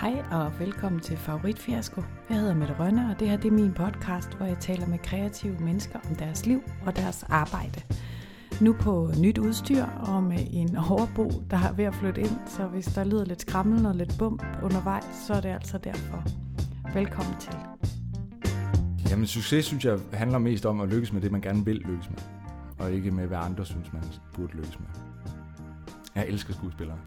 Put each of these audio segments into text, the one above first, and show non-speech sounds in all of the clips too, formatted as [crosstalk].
Hej og velkommen til Favorit Fiasko. Jeg hedder Mette Rønne, og det her det er min podcast, hvor jeg taler med kreative mennesker om deres liv og deres arbejde. Nu på nyt udstyr og med en overbo, der er ved at flytte ind, så hvis der lyder lidt skrammel og lidt bump undervejs, så er det altså derfor. Velkommen til. Jamen succes, synes jeg, handler mest om at lykkes med det, man gerne vil lykkes med. Og ikke med, hvad andre synes, man burde lykkes med. Jeg elsker skuespillere.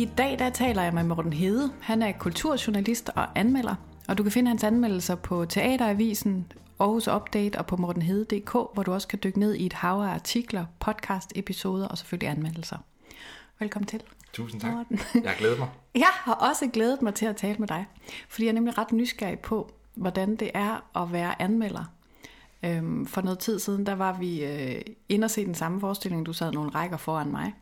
I dag der taler jeg med Morten Hede. Han er kulturjournalist og anmelder. Og du kan finde hans anmeldelser på Teateravisen, Aarhus Update og på mortenhede.dk, hvor du også kan dykke ned i et hav af artikler, podcast, episoder og selvfølgelig anmeldelser. Velkommen til. Tusind tak. Morten. Jeg har glædet mig. [laughs] Jeg har også glædet mig til at tale med dig, fordi jeg er nemlig ret nysgerrig på, hvordan det er at være anmelder. Øhm, for noget tid siden, der var vi øh, inde og se den samme forestilling. Du sad nogle rækker foran mig.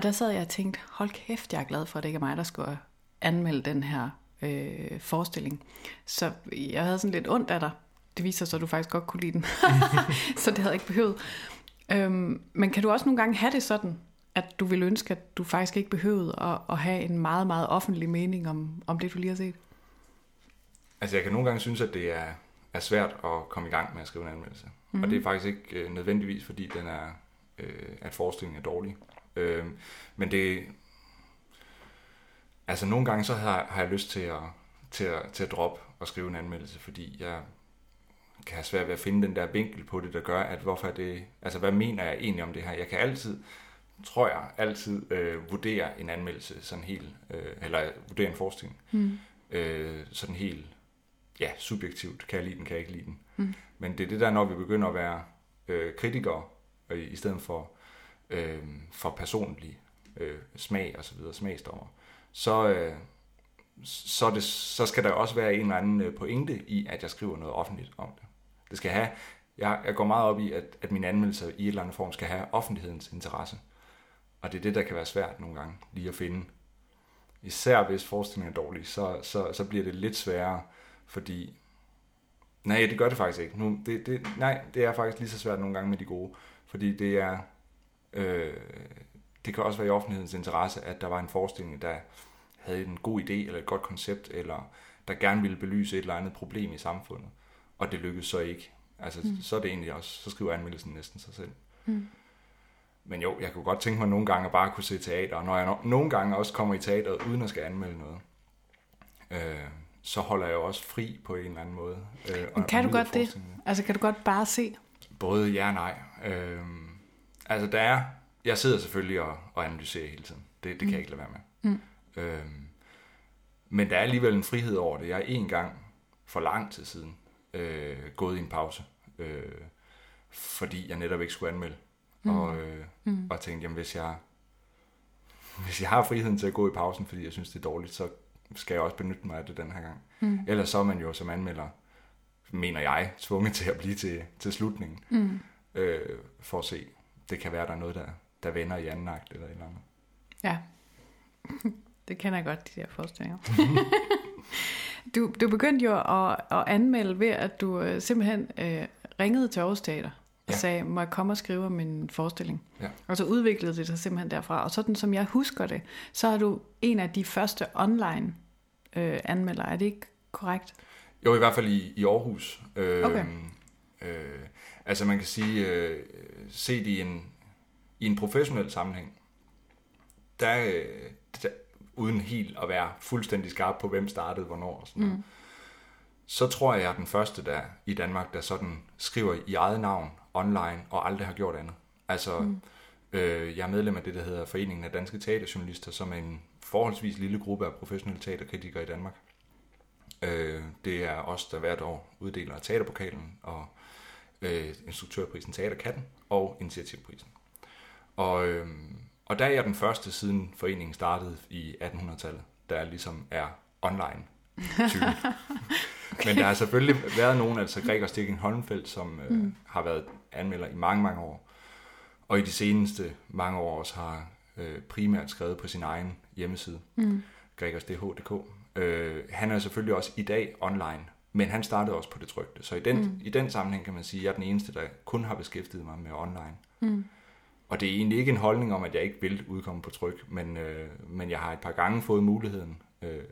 Og der sad jeg og tænkte, hold kæft, jeg er glad for, at det ikke er mig, der skulle anmelde den her øh, forestilling. Så jeg havde sådan lidt ondt af dig. Det viser sig, at du faktisk godt kunne lide den. [laughs] så det havde jeg ikke behøvet. Øhm, men kan du også nogle gange have det sådan, at du ville ønske, at du faktisk ikke behøvede at, at have en meget, meget offentlig mening om, om det, du lige har set? Altså jeg kan nogle gange synes, at det er, er svært at komme i gang med at skrive en anmeldelse. Mm-hmm. Og det er faktisk ikke øh, nødvendigvis, fordi den er, øh, at forestillingen er dårlig. Øh, men det... Altså nogle gange så har, har jeg lyst til at, til, at, til at droppe og skrive en anmeldelse, fordi jeg kan have svært ved at finde den der vinkel på det, der gør, at hvorfor er det... Altså hvad mener jeg egentlig om det her? Jeg kan altid tror jeg, altid øh, vurdere en anmeldelse sådan helt, øh, eller vurdere en forestilling, mm. øh, sådan helt, ja, subjektivt, kan jeg lide den, kan jeg ikke lide den. Mm. Men det er det der, når vi begynder at være øh, kritikere, øh, i stedet for, øh, for personlig øh, smag og så videre, smagsdommer, så, øh, så, det, så skal der også være en eller anden øh, pointe i, at jeg skriver noget offentligt om det. Det skal have, jeg, jeg går meget op i, at, at mine anmeldelser i et eller andet form skal have offentlighedens interesse. Og det er det, der kan være svært nogle gange, lige at finde. Især hvis forestillingen er dårlig, så, så, så bliver det lidt sværere, fordi... Nej, det gør det faktisk ikke. Nu, det, det, nej, det er faktisk lige så svært nogle gange med de gode, fordi det er... Øh, det kan også være i offentlighedens interesse, at der var en forestilling, der havde en god idé eller et godt koncept, eller der gerne ville belyse et eller andet problem i samfundet, og det lykkedes så ikke. Altså, mm. så er det egentlig også, så skriver anmeldelsen næsten sig selv. Mm. Men jo, jeg kunne godt tænke mig nogle gange at bare kunne se teater, og når jeg no- nogle gange også kommer i teateret uden at skal anmelde noget, øh, så holder jeg jo også fri på en eller anden måde. Øh, Men kan du godt det? Altså kan du godt bare se? Både ja og nej. Øh, altså der er, jeg sidder selvfølgelig og, og analyserer hele tiden. Det, det kan mm. jeg ikke lade være med. Mm. Øh, men der er alligevel en frihed over det. Jeg er en gang for lang tid siden øh, gået i en pause, øh, fordi jeg netop ikke skulle anmelde mm. og, øh, mm. og tænkte, jamen hvis jeg, hvis jeg har friheden til at gå i pausen, fordi jeg synes, det er dårligt, så skal jeg også benytte mig af det den her gang. Mm. Ellers så er man jo som anmelder, mener jeg, tvunget til at blive til, til slutningen, mm. øh, for at se. Det kan være, der er noget, der, der vender i anden akt eller et eller andet. Ja, [laughs] det kender jeg godt, de der forestillinger. [laughs] du, du begyndte jo at, at anmelde ved, at du øh, simpelthen øh, ringede til Aarhus Teater og ja. sagde, må jeg komme og skrive om min forestilling? Ja. Og så udviklede det sig simpelthen derfra. Og sådan som jeg husker det, så er du en af de første online øh, anmeldere. Er det ikke korrekt? Jo, i hvert fald i, i Aarhus. Øh, okay. Øh, altså man kan sige, øh, set i en, i en professionel sammenhæng, der, øh, der uden helt at være fuldstændig skarp på, hvem startede hvornår og sådan noget, mm. så tror jeg, jeg er den første der i Danmark, der sådan skriver i eget navn online og aldrig har gjort andet. Altså, mm. øh, jeg er medlem af det, der hedder Foreningen af Danske Teaterjournalister, som er en forholdsvis lille gruppe af professionelle teaterkritikere i Danmark. Øh, det er os, der hvert år uddeler teaterpokalen og øh, instruktørprisen Teaterkatten og initiativprisen. Og, øh, og der er jeg den første siden foreningen startede i 1800-tallet, der ligesom er online typen. okay. [laughs] Men der har selvfølgelig været nogen, altså Gregor Stikking Holmfeldt, som øh, mm. har været anmelder i mange, mange år. Og i de seneste mange år også har øh, primært skrevet på sin egen hjemmeside, mm. gregersdh.dk. Øh, han er selvfølgelig også i dag online, men han startede også på det trygte. Så i den, mm. i den sammenhæng kan man sige, at jeg er den eneste, der kun har beskæftiget mig med online. Mm. og det er egentlig ikke en holdning om, at jeg ikke vil udkomme på tryk, men, øh, men jeg har et par gange fået muligheden, øh,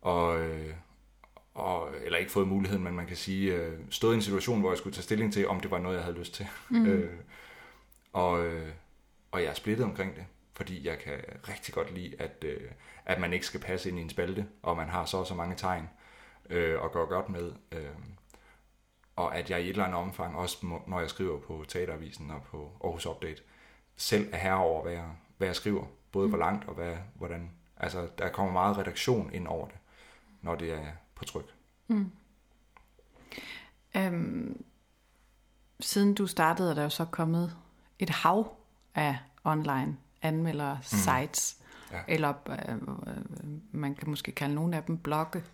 og, øh, og, eller ikke fået muligheden, men man kan sige, øh, stået i en situation, hvor jeg skulle tage stilling til, om det var noget, jeg havde lyst til. Mm. [laughs] Øh, og, øh, og jeg er splittet omkring det, fordi jeg kan rigtig godt lide, at, øh, at man ikke skal passe ind i en spalte, og man har så og så mange tegn øh, og går godt med. Øh, og at jeg i et eller andet omfang, også når jeg skriver på Teateravisen og på Aarhus Update, selv er herre over, hvad jeg, hvad jeg skriver. Både mm. hvor langt og hvad, hvordan. Altså, der kommer meget redaktion ind over det, når det er på tryk. Mm. Øhm, siden du startede, er der jo så kommet et hav af online anmelder mm. sites, ja. eller øh, øh, man kan måske kalde nogle af dem blogge,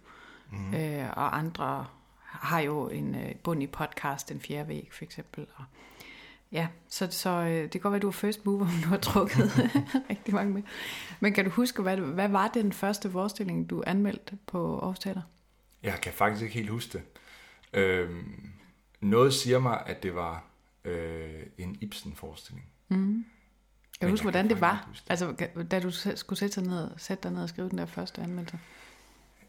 mm. øh, og andre har jo en øh, bund i podcast, Den Fjerde Væg for eksempel. Og, ja, så, så øh, det kan godt være, at du er first mover, [laughs] men du har trukket [laughs] rigtig mange med. Men kan du huske, hvad, hvad var den første forestilling, du anmeldte på Aarhus Teater? Jeg kan faktisk ikke helt huske det. Øhm, noget siger mig, at det var øh, en Ibsen-forestilling. Mm. Kan du huske, hvordan det var? Det. Altså, da du skulle sætte dig ned, sætte dig ned og skrive den der første anmeldelse?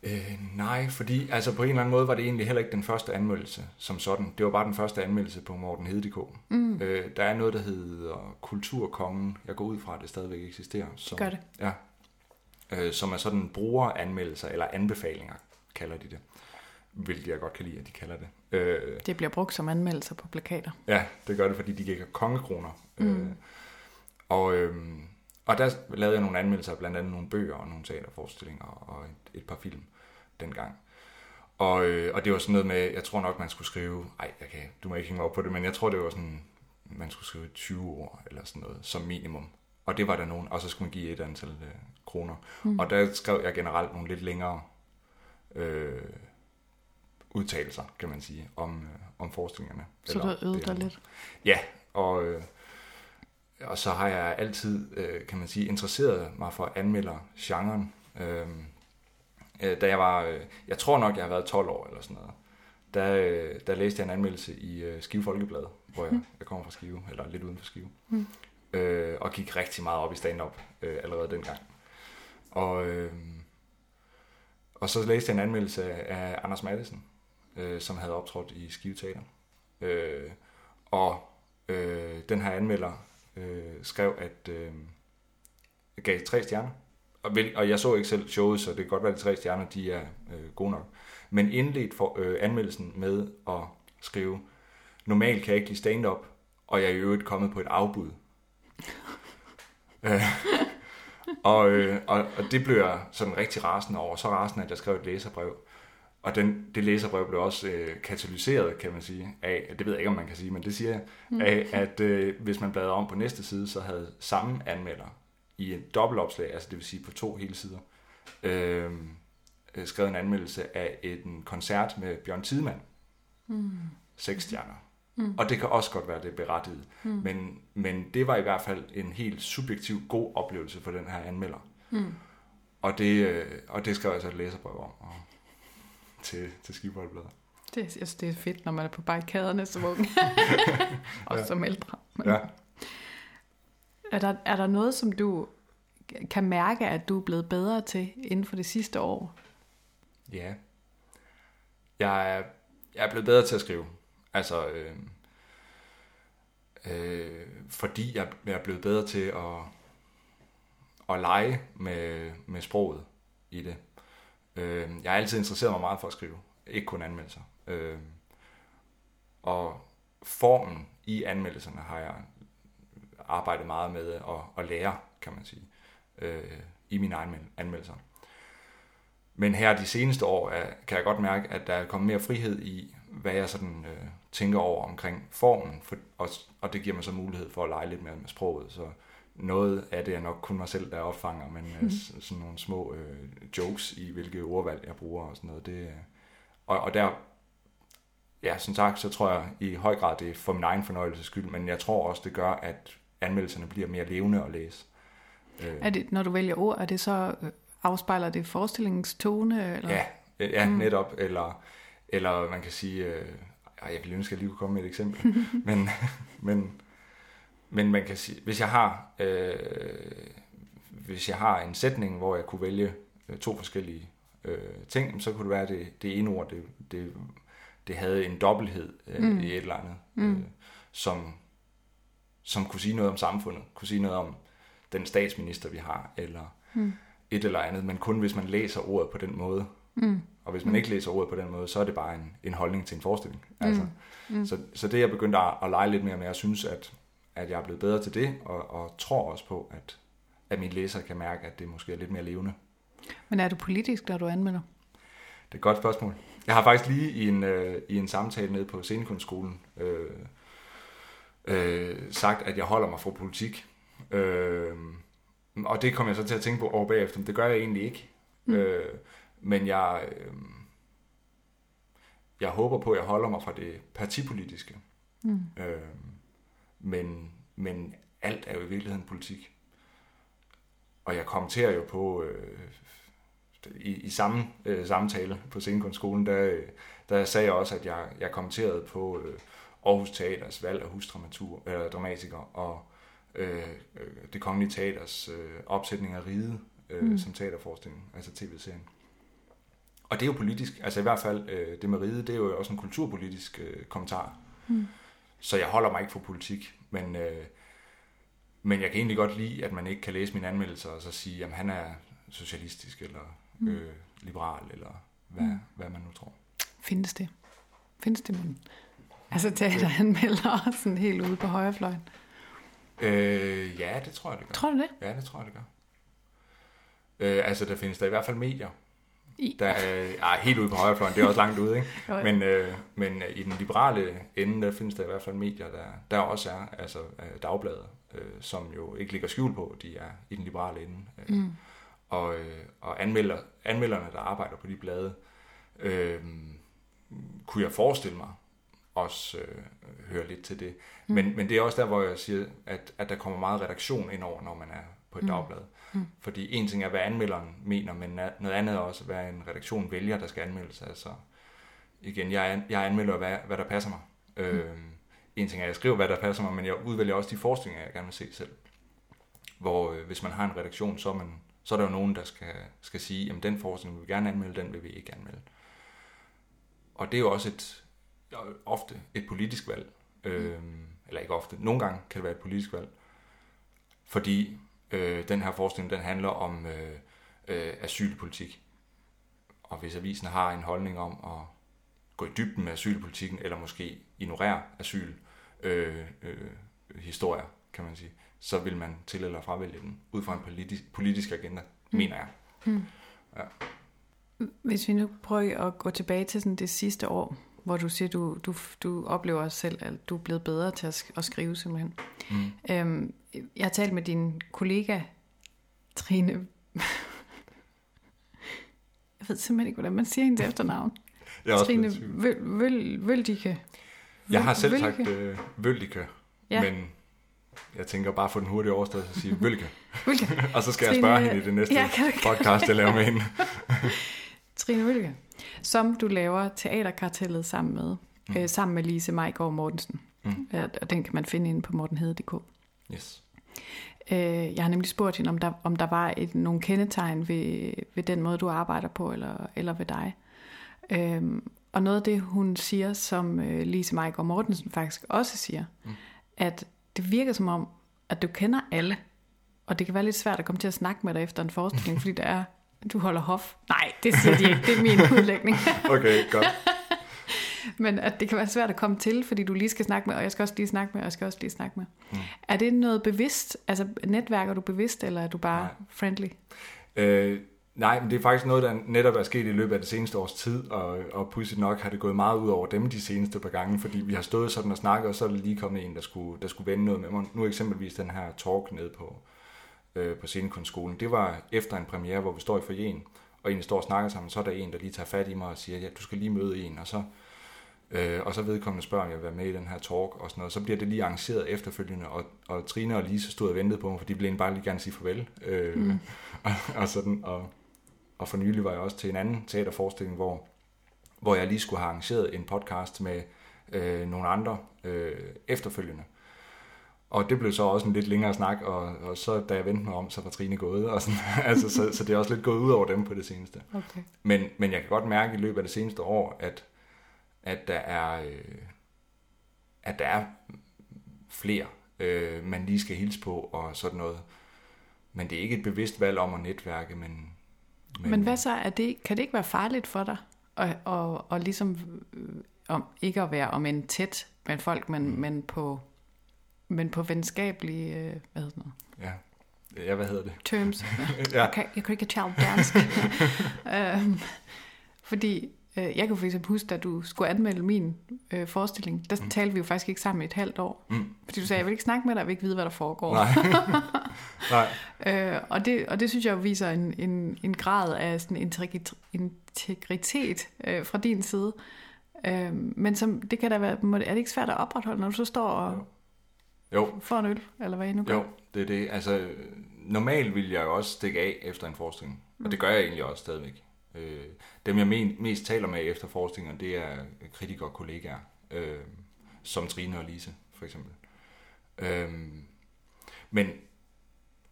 Øh, nej, fordi altså på en eller anden måde var det egentlig heller ikke den første anmeldelse som sådan. Det var bare den første anmeldelse på Morten Hededk. Mm. Øh, der er noget, der hedder Kulturkongen. Jeg går ud fra, at det stadigvæk eksisterer. Som, Gør det. Ja. Øh, som er sådan brugeranmeldelser eller anbefalinger, kalder de det. Hvilket jeg godt kan lide, at de kalder det. Øh, det bliver brugt som anmeldelser på plakater. Ja, det gør det, fordi de giver kongekroner. Mm. Øh, og, øh, og der lavede jeg nogle anmeldelser, blandt andet nogle bøger og nogle teaterforestillinger og et, et par film dengang. Og, øh, og det var sådan noget med, jeg tror nok, man skulle skrive, ej, jeg kan, du må ikke hænge op på det, men jeg tror, det var sådan, man skulle skrive 20 ord eller sådan noget, som minimum. Og det var der nogen, og så skulle man give et antal øh, kroner. Mm. Og der skrev jeg generelt nogle lidt længere øh, udtalelser, kan man sige, om, øh, om forestillingerne. Så du øvede dig lidt? Ja, og, øh, og så har jeg altid, øh, kan man sige, interesseret mig for anmelder genren. Øh, da jeg var, øh, jeg tror nok, jeg har været 12 år eller sådan noget, der, øh, der læste jeg en anmeldelse i øh, Skive Folkeblad, hvor jeg, jeg kommer fra Skive, eller lidt uden for Skive, mm. øh, og gik rigtig meget op i stand-up øh, allerede dengang. Og, øh, og så læste jeg en anmeldelse af Anders Madsen, øh, som havde optrådt i Skive Teater. Øh, og øh, den her anmelder øh, skrev, at øh, gav tre stjerner og, vel, og jeg så ikke selv showet, så det kan godt være, at de tre stjerner, de er øh, gode nok. Men indledt for øh, anmeldelsen med at skrive, normalt kan jeg ikke lide stand-up, og jeg er i øvrigt kommet på et afbud. øh, og, øh, og, og det blev jeg sådan rigtig rasende over. Så rasende, at jeg skrev et læserbrev. Og den, det læserbrev blev også øh, katalyseret, kan man sige, af, det ved jeg ikke, om man kan sige, men det siger jeg, mm. af, at øh, hvis man bladrede om på næste side, så havde samme anmelder i en dobbeltopslag, altså det vil sige på to hele sider, øhm, øh, skrevet en anmeldelse af en koncert med Bjørn Tidemand. Mm. Seks stjerner. Mm. Og det kan også godt være, det er berettiget. Mm. Men, men det var i hvert fald en helt subjektiv god oplevelse for den her anmelder. Mm. Og, det, øh, og det skrev jeg så et læserbrev om og, til, til Skiboldbladet. Det, jeg synes, det er fedt, når man er på barrikaderne som unge. [laughs] og ja. som ældre. Men... Ja. Er der, er der noget, som du kan mærke, at du er blevet bedre til inden for det sidste år? Ja. Jeg er, jeg er blevet bedre til at skrive. Altså, øh, øh, fordi jeg, jeg er blevet bedre til at, at lege med, med sproget i det. Øh, jeg har altid interesseret mig meget for at skrive, ikke kun anmeldelser. Øh, og formen i anmeldelserne har jeg arbejdet meget med at, at lære, kan man sige, øh, i mine anmeldelser. Men her de seneste år er, kan jeg godt mærke, at der er kommet mere frihed i, hvad jeg sådan øh, tænker over omkring formen, for, og, og det giver mig så mulighed for at lege lidt mere med sproget. Så noget af det er nok kun mig selv, der opfanger, men mm. sådan nogle små øh, jokes i, hvilke ordvalg jeg bruger og sådan noget. Det, øh, og, og der, ja, som sagt, så tror jeg i høj grad, det er for min egen fornøjelses skyld, men jeg tror også, det gør, at anmeldelserne bliver mere levende at læse. Øh. Er det, når du vælger ord, er det så, afspejler det forestillingens tone? Eller? Ja, ja mm. netop. Eller, eller man kan sige, øh, jeg ville ønske, at jeg lige kunne komme med et eksempel. [laughs] men, men, men man kan sige, hvis jeg har, øh, hvis jeg har en sætning, hvor jeg kunne vælge øh, to forskellige øh, ting, så kunne det være, at det, det ene ord, det, det, det havde en dobbelthed øh, mm. i et eller andet, mm. øh, som, som kunne sige noget om samfundet, kunne sige noget om den statsminister, vi har, eller mm. et eller andet, men kun hvis man læser ordet på den måde. Mm. Og hvis man mm. ikke læser ordet på den måde, så er det bare en, en holdning til en forestilling. Mm. Altså, mm. Så, så det er jeg begyndt at, at lege lidt mere med, jeg synes, at, at jeg er blevet bedre til det, og, og tror også på, at, at mine læsere kan mærke, at det måske er lidt mere levende. Men er du politisk, når du anmelder? Det er et godt spørgsmål. Jeg har faktisk lige i en, øh, i en samtale nede på scenekunstskolen øh, øh, sagt, at jeg holder mig fra politik. Øh, og det kommer jeg så til at tænke på over bagefter, men det gør jeg egentlig ikke. Mm. Øh, men jeg, øh, jeg håber på, at jeg holder mig fra det partipolitiske. Mm. Øh, men, men alt er jo i virkeligheden politik. Og jeg kommenterer jo på, øh, i, i samme øh, samtale på scenekunstskolen, der, der sagde jeg også, at jeg, jeg kommenterede på øh, Aarhus Teaters valg af husdramatur, eller dramatiker, og øh, øh, det kongelige teaters øh, opsætning af Ride øh, mm. som teaterforestilling, altså tv-serien. Og det er jo politisk, altså i hvert fald øh, det med Ride, det er jo også en kulturpolitisk øh, kommentar. Mm. Så jeg holder mig ikke for politik, men, øh, men jeg kan egentlig godt lide, at man ikke kan læse mine anmeldelser og så sige, at han er socialistisk eller mm. øh, liberal, eller hvad, mm. hvad man nu tror. Findes det? Findes det, men... Altså teateranmelder [laughs] sådan helt ude på højrefløjen? Øh, ja, det tror jeg, det gør. Tror du det? Ja, det tror jeg, det gør. Øh, altså, der findes der i hvert fald medier. I. Der er ah, helt ude på højrefløjen, det er også langt ude, ikke? [laughs] jo, jo. Men, øh, men i den liberale ende, der findes der i hvert fald medier, der, der også er, altså øh, dagbladet, øh, som jo ikke ligger skjult på, de er i den liberale ende. Øh. Mm. Og, øh, og anmelder, anmelderne, der arbejder på de blade, øh, kunne jeg forestille mig, også øh, høre lidt til det. Mm. Men, men det er også der, hvor jeg siger, at, at der kommer meget redaktion ind over, når man er på et mm. dagblad. Fordi en ting er, hvad anmelderen mener, men noget andet er også, hvad en redaktion vælger, der skal anmeldes. Altså, igen, jeg, jeg anmelder, hvad, hvad der passer mig. Mm. Øh, en ting er, at jeg skriver, hvad der passer mig, men jeg udvælger også de forskninger, jeg gerne vil se selv. Hvor øh, hvis man har en redaktion, så er, man, så er der jo nogen, der skal, skal sige, at den forskning vil vi gerne anmelde, den vil vi ikke anmelde. Og det er jo også et, ofte et politisk valg. Mm. Eller ikke ofte, nogle gange kan det være et politisk valg. Fordi øh, den her forskning, den handler om øh, øh, asylpolitik. Og hvis avisen har en holdning om at gå i dybden med asylpolitikken, eller måske ignorere asyl øh, øh, historier, kan man sige, så vil man til eller fravælge den, ud fra en politisk, politisk agenda, mm. mener jeg. Mm. Ja. Hvis vi nu prøver at gå tilbage til sådan det sidste år, hvor du siger, du, du, du oplever selv, at du er blevet bedre til at, at skrive simpelthen. Mm. Øhm, jeg har talt med din kollega, Trine. jeg ved simpelthen ikke, hvordan man siger hendes efternavn. Jeg er Trine Vøldike. Jeg har selv Vølke. sagt øh, Vøldike, ja. men jeg tænker bare få den hurtige overstået og sige Vølke. [laughs] og så skal Trine, jeg spørge hende i det næste ja, podcast, jeg laver med hende. Trine Vølke som du laver Teaterkartellet sammen med, mm. øh, sammen med Lise Majgaard Mortensen. Mm. Øh, og den kan man finde inde på mortenhede.dk. Yes. Øh, jeg har nemlig spurgt hende, om der, om der var et, nogle kendetegn ved, ved den måde, du arbejder på, eller, eller ved dig. Øh, og noget af det, hun siger, som øh, Lise Majgaard Mortensen faktisk også siger, mm. at det virker som om, at du kender alle. Og det kan være lidt svært at komme til at snakke med dig efter en forestilling, [laughs] fordi der er du holder hof. Nej, det siger de ikke. Det er min udlægning. [laughs] okay, godt. [laughs] Men at det kan være svært at komme til, fordi du lige skal snakke med, og jeg skal også lige snakke med, og jeg skal også lige snakke med. Mm. Er det noget bevidst? Altså netværker du bevidst, eller er du bare nej. friendly? Øh, nej, men det er faktisk noget, der netop er sket i løbet af det seneste års tid, og, og pudsigt nok har det gået meget ud over dem de seneste par gange, fordi vi har stået sådan og snakket, og så er der lige kommet en, der skulle, der skulle vende noget med mig. Nu eksempelvis den her talk ned på, øh, på scenekunstskolen, det var efter en premiere, hvor vi står i forjen, og egentlig står og snakker sammen, så er der en, der lige tager fat i mig og siger, ja, du skal lige møde en, og så, øh, og så vedkommende spørger, om jeg vil være med i den her talk og sådan noget. Så bliver det lige arrangeret efterfølgende, og, og Trine og Lise stod og ventede på mig, for de ville bare lige gerne sige farvel. Øh, mm. [laughs] og, og, sådan, og, og for nylig var jeg også til en anden teaterforestilling, hvor, hvor jeg lige skulle have arrangeret en podcast med øh, nogle andre øh, efterfølgende. Og det blev så også en lidt længere snak, og, og så da jeg vendte mig om, så var Trine gået. Og sådan, [laughs] altså, så, så det er også lidt gået ud over dem på det seneste. Okay. Men, men jeg kan godt mærke i løbet af det seneste år, at, at der er, øh, at der er flere, øh, man lige skal hilse på og sådan noget. Men det er ikke et bevidst valg om at netværke, men... Men, men hvad så? Er det, kan det ikke være farligt for dig? Og, og, og ligesom øh, om, ikke at være om en tæt med folk, men, mm. men på men på venskabelige, øh, hvad hedder det Ja. ja, hvad hedder det? Terms. [laughs] ja. jeg, kan, jeg kan ikke tale dansk. [laughs] øhm, fordi øh, jeg kan for eksempel huske, da du skulle anmelde min øh, forestilling, der mm. talte vi jo faktisk ikke sammen i et halvt år. Mm. Fordi du sagde, jeg vil ikke snakke med dig, jeg vil ikke vide, hvad der foregår. Nej. [laughs] Nej. øh, og, det, og det synes jeg viser en, en, en grad af sådan integritet øh, fra din side. Øh, men som, det kan da være, er det ikke svært at opretholde, når du så står og jo. får en øl, eller hvad I nu gør? Jo, det er det. Altså, normalt vil jeg jo også stikke af efter en forestilling, mm. og det gør jeg egentlig også stadigvæk. Øh, dem jeg mest taler med efter forestillinger, det er kritikere og kollegaer, øh, som Trine og Lise for eksempel. Øh, men,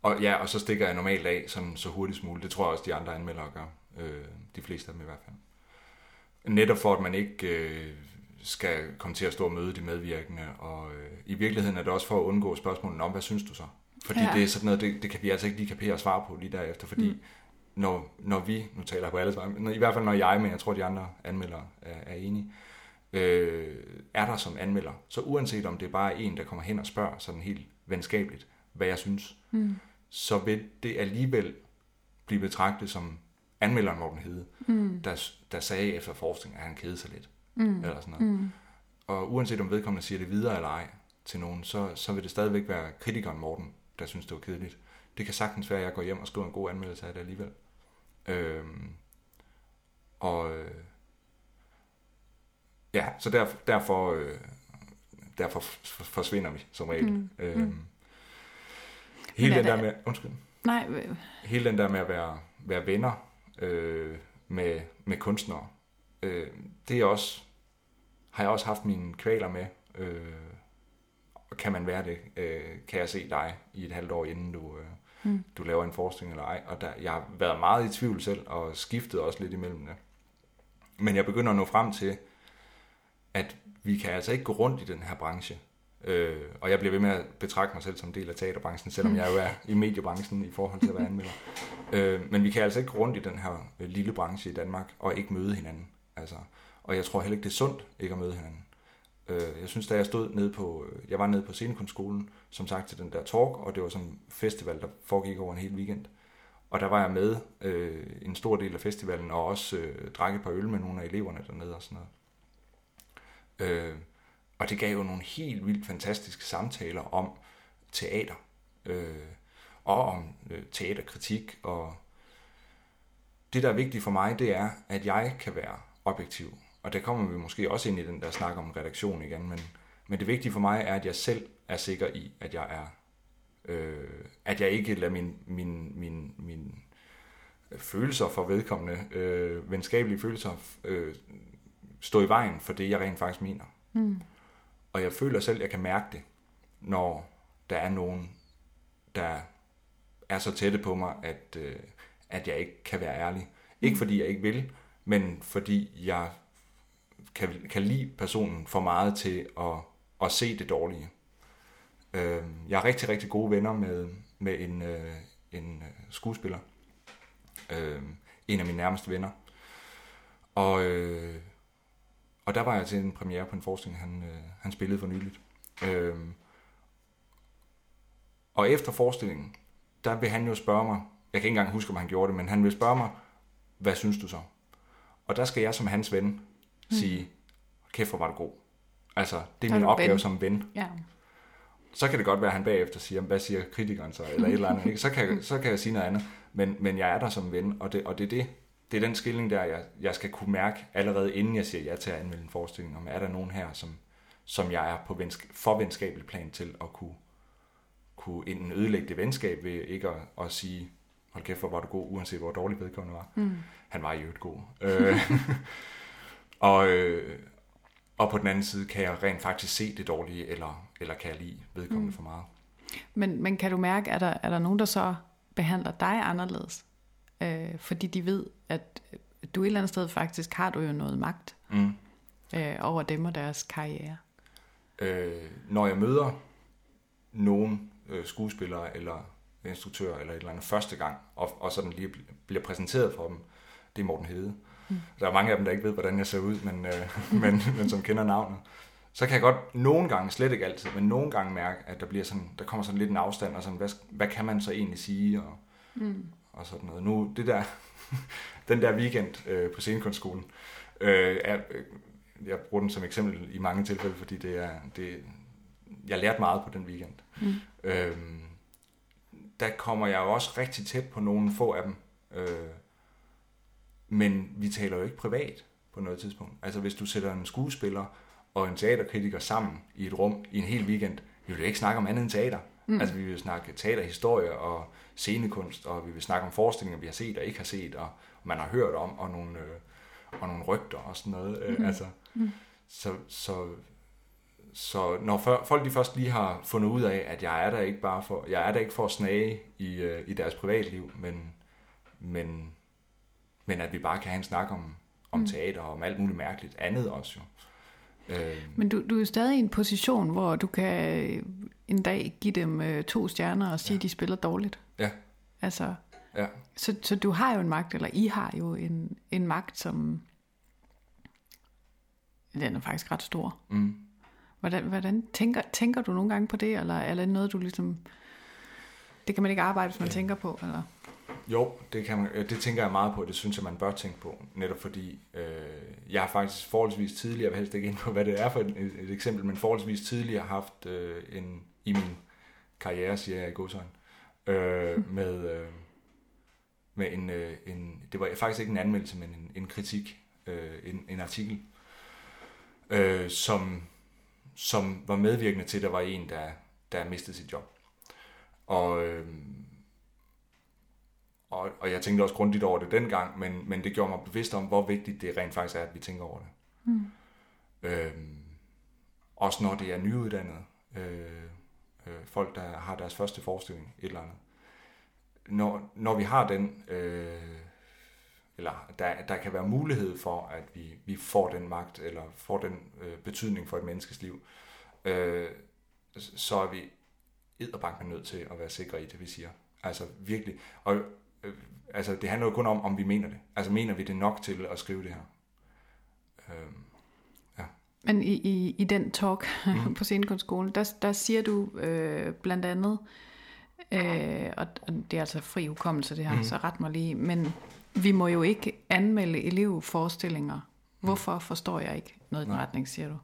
og ja, og så stikker jeg normalt af sådan, så hurtigt som muligt. Det tror jeg også, de andre anmeldere gør. Øh, de fleste af dem i hvert fald. Netop for, at man ikke øh, skal komme til at stå og møde de medvirkende, og øh, i virkeligheden er det også for at undgå spørgsmålet om, hvad synes du så? Fordi ja. det er sådan noget, det, det kan vi altså ikke lige kapere at svare på lige derefter, fordi mm. når, når vi, nu taler jeg på alle sammen, i hvert fald når jeg, men jeg tror de andre anmeldere er, er enige, øh, er der som anmelder, så uanset om det er bare en, der kommer hen og spørger sådan helt venskabeligt, hvad jeg synes, mm. så vil det alligevel blive betragtet som anmelderen Morten Hede, mm. der, der sagde efter forskning, at han kedede sig lidt. Mm. Eller sådan noget. Mm. Og uanset om vedkommende siger det videre eller ej til nogen, så, så vil det stadigvæk være kritikeren Morten, der synes, det var kedeligt. Det kan sagtens være, at jeg går hjem og skriver en god anmeldelse af det alligevel. Øhm, og øh, ja, så der, derfor, øh, derfor forsvinder vi som regel. Mm. Øhm, mm. Hele den der med, undskyld. Nej. Hele den der med at være, være venner øh, med, med kunstnere, øh, det er også, har jeg også haft mine kvaler med. Øh, og kan man være det? Øh, kan jeg se dig i et halvt år, inden du, øh, mm. du laver en forskning eller ej? Og der, jeg har været meget i tvivl selv, og skiftet også lidt imellem det. Men jeg begynder at nå frem til, at vi kan altså ikke gå rundt i den her branche. Øh, og jeg bliver ved med at betragte mig selv som del af teaterbranchen, selvom mm. jeg jo er i mediebranchen i forhold til at være anmelder. øh, men vi kan altså ikke gå rundt i den her øh, lille branche i Danmark og ikke møde hinanden. Altså, og jeg tror heller ikke, det er sundt ikke at møde hinanden. Øh, jeg synes, da jeg stod nede på, øh, jeg var nede på scenekunstskolen, som sagt til den der talk, og det var sådan en festival, der foregik over en hel weekend. Og der var jeg med øh, en stor del af festivalen, og også øh, drak et par øl med nogle af eleverne dernede og sådan noget. Øh, og det gav jo nogle helt vildt fantastiske samtaler om teater, øh, og om øh, teaterkritik, og det, der er vigtigt for mig, det er, at jeg kan være objektiv. Og der kommer vi måske også ind i den der snak om redaktion igen, men, men det vigtige for mig er, at jeg selv er sikker i, at jeg er, øh, at jeg ikke lader min, min, min, min følelser for vedkommende, øh, venskabelige følelser, øh, stå i vejen for det, jeg rent faktisk mener. Mm. Og jeg føler selv, at jeg kan mærke det, når der er nogen, der er så tætte på mig, at, øh, at jeg ikke kan være ærlig. Ikke mm. fordi jeg ikke vil, men fordi jeg kan, kan lide personen for meget til at, at se det dårlige. Øh, jeg er rigtig, rigtig gode venner med, med en, øh, en øh, skuespiller. Øh, en af mine nærmeste venner. Og, øh, og der var jeg til en premiere på en forestilling, han, øh, han spillede for nyligt. Øh, og efter forestillingen, der vil han jo spørge mig, jeg kan ikke engang huske, om han gjorde det, men han vil spørge mig, hvad synes du så? Og der skal jeg som hans ven mm. sige, kæft hvor var du god. Altså, det er min opgave ven. som ven. Ja. Så kan det godt være, at han bagefter siger, hvad siger kritikeren så, eller et eller andet. Ikke? Så, kan, [laughs] så kan jeg sige noget andet. Men, men jeg er der som ven, og det, og det er det. Det er den skilling der, jeg, jeg skal kunne mærke allerede inden jeg siger ja til at anmelde en forestilling, om er der nogen her, som, som jeg er på vensk- for venskabelig plan til at kunne, kunne enten ødelægge det venskab ved ikke at, at sige, hold kæft, hvor var du god, uanset hvor dårlig vedkommende var. Mm. Han var i øvrigt god. Øh, [laughs] og, øh, og på den anden side kan jeg rent faktisk se det dårlige, eller, eller kan jeg lide vedkommende mm. for meget. Men, men kan du mærke, er der, er der nogen, der så behandler dig anderledes? Øh, fordi de ved, at du et eller andet sted faktisk har du jo noget magt mm. øh, over dem og deres karriere. Øh, når jeg møder nogen øh, skuespillere eller instruktør eller et eller andet første gang, og, og sådan lige bliver præsenteret for dem, det er Morten Hede. Mm. Der er mange af dem, der ikke ved, hvordan jeg ser ud, men, øh, [laughs] men, men som kender navnet. Så kan jeg godt nogle gange, slet ikke altid, men nogle gange mærke, at der, bliver sådan, der kommer sådan lidt en afstand, og sådan, hvad, hvad kan man så egentlig sige, og, mm. og sådan noget. Nu, det der, [laughs] den der weekend øh, på scenekunstskolen, øh, er, øh, jeg bruger den som eksempel i mange tilfælde, fordi det er, det, jeg lærte meget på den weekend. Mm. Øh, der kommer jeg jo også rigtig tæt på nogle få af dem. Øh, men vi taler jo ikke privat på noget tidspunkt. Altså hvis du sætter en skuespiller og en teaterkritiker sammen i et rum i en hel weekend, vi vil jo ikke snakke om andet end teater. Mm. Altså vi vil snakke teaterhistorie og scenekunst, og vi vil snakke om forestillinger, vi har set og ikke har set, og man har hørt om, og nogle, øh, og nogle rygter og sådan noget. Øh, mm. altså, mm. Så, så, så når folk de først lige har fundet ud af, at jeg er der ikke bare for, jeg er der ikke for at snage i, øh, i deres privatliv, men, men, men at vi bare kan have en snak om, om mm. teater og om alt muligt mærkeligt andet også jo. Øh. Men du, du er stadig i en position, hvor du kan en dag give dem øh, to stjerner og sige, ja. at de spiller dårligt. Ja. Altså, ja. Så, så du har jo en magt, eller I har jo en, en magt, som den er faktisk ret stor. Mm. Hvordan, hvordan tænker, tænker du nogle gange på det, eller, er det noget, du ligesom... Det kan man ikke arbejde, hvis man ja. tænker på, eller... Jo, det, kan man, det tænker jeg meget på, det synes jeg, man bør tænke på, netop fordi øh, jeg har faktisk forholdsvis tidligere, jeg vil helst ikke ind på, hvad det er for et, et eksempel, men forholdsvis tidligere haft øh, en, i min karriere, siger jeg i godsøjne, øh, [laughs] med, øh, med en, øh, en, det var faktisk ikke en anmeldelse, men en, en kritik, øh, en, en artikel, øh, som, som var medvirkende til, at der var en, der, der mistede sit job. Og, øh, og, og jeg tænkte også grundigt over det dengang, men, men det gjorde mig bevidst om, hvor vigtigt det rent faktisk er, at vi tænker over det. Mm. Øh, også når det er nyuddannede øh, øh, folk, der har deres første forestilling, et eller andet. Når, når vi har den, øh, eller der, der kan være mulighed for, at vi, vi får den magt, eller får den øh, betydning for et menneskes liv, øh, så er vi edderbank nødt til at være sikre i det, vi siger. Altså virkelig. Og øh, altså, det handler jo kun om, om vi mener det. Altså mener vi det nok til at skrive det her. Øh, ja. Men i, i, i den talk mm. [laughs] på scenekunstskolen, der, der siger du øh, blandt andet, øh, og det er altså fri hukommelse det her, mm. så ret mig lige, men vi må jo ikke anmelde elevforestillinger. Hvorfor forstår jeg ikke noget i den retning, siger du.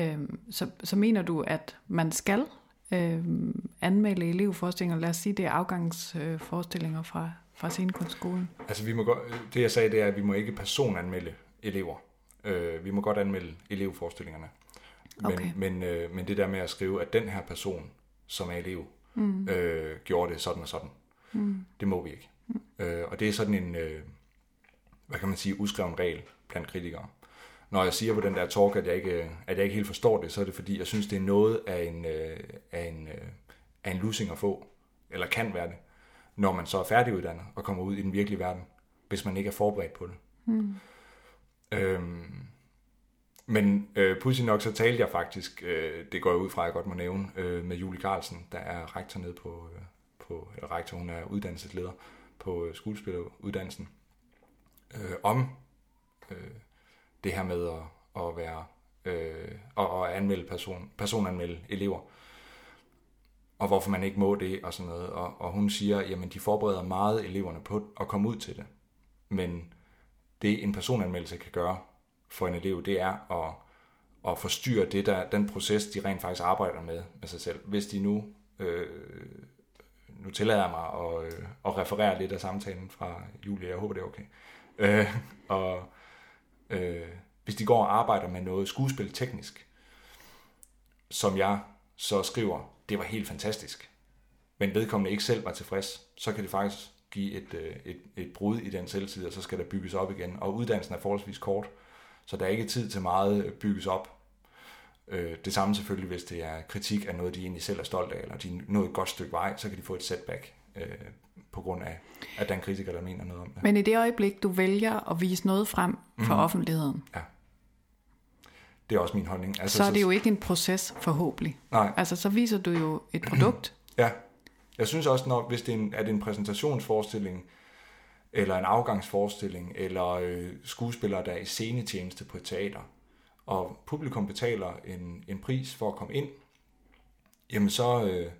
Øhm, så, så mener du, at man skal øhm, anmelde elevforestillinger, lad os sige, det er afgangsforestillinger fra, fra scenekunstskolen? Altså, vi må godt, det jeg sagde, det er, at vi må ikke personanmelde elever. Øh, vi må godt anmelde elevforestillingerne. Men, okay. men, øh, men det der med at skrive, at den her person, som er elev, mm. øh, gjorde det sådan og sådan, mm. det må vi ikke. Øh, og det er sådan en, øh, hvad kan man sige, udskreven regel blandt kritikere. Når jeg siger på den der talk, at jeg ikke, at jeg ikke helt forstår det, så er det fordi, jeg synes, det er noget af en, øh, af en, øh, af en losing at få, eller kan være det, når man så er færdiguddannet og kommer ud i den virkelige verden, hvis man ikke er forberedt på det. Mm. Øhm, men øh, pudsigt nok, så talte jeg faktisk, øh, det går jeg ud fra, at jeg godt må nævne, øh, med Julie Carlsen, der er rektor nede på, øh, på eller rektor, hun er uddannelsesleder på øh, skuespilleruddannelsen, øh, om øh, det her med at, at være øh, og, og anmelde person, personanmelde elever og hvorfor man ikke må det og sådan noget. Og, og hun siger, jamen de forbereder meget eleverne på at komme ud til det. Men det en personanmeldelse kan gøre for en elev, det er at, at forstyrre det der, den proces, de rent faktisk arbejder med med sig selv. Hvis de nu øh, nu tillader jeg mig at, øh, at referere lidt af samtalen fra Julie, jeg håber det er okay. Øh, og øh, hvis de går og arbejder med noget skuespil teknisk, som jeg så skriver, det var helt fantastisk, men vedkommende ikke selv var tilfreds, så kan det faktisk give et, øh, et, et brud i den selvtid, og så skal der bygges op igen. Og uddannelsen er forholdsvis kort, Så der er ikke tid til meget bygges op. Øh, det samme selvfølgelig, hvis det er kritik af noget, de egentlig selv er stolt af, eller de er nået et godt stykke vej, så kan de få et setback øh, på grund af, at der er en kritiker, der mener noget om det. Men i det øjeblik, du vælger at vise noget frem for mm. offentligheden, Ja. Det er også min holdning. altså, så er det jo ikke en proces forhåbentlig. Nej. Altså, så viser du jo et [clears throat] produkt. Ja. Jeg synes også, når, hvis det er en, er det en præsentationsforestilling, eller en afgangsforestilling, eller øh, skuespillere, der er i scenetjeneste på et teater, og publikum betaler en, en pris for at komme ind, jamen så, øh,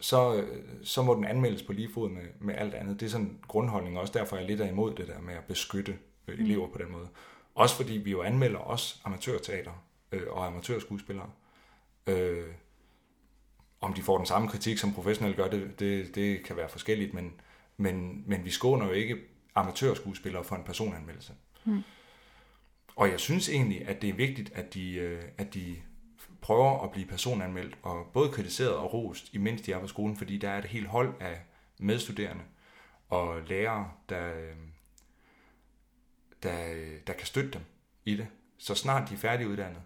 så, øh, så må den anmeldes på lige fod med, med alt andet. Det er sådan en grundholdning, også derfor er jeg lidt er imod det der med at beskytte øh, elever på den måde. Også fordi vi jo anmelder også amatørteater øh, og amatørskuespillere. Øh, om de får den samme kritik, som professionelle gør, det, det, det kan være forskelligt, men, men, men vi skåner jo ikke amatørskuespillere for en personanmeldelse. Mm. Og jeg synes egentlig, at det er vigtigt, at de, øh, at de prøver at blive personanmeldt, og både kritiseret og rost, imens de er på skolen, fordi der er et helt hold af medstuderende og lærere, der, øh, der, der kan støtte dem i det. Så snart de er færdiguddannet,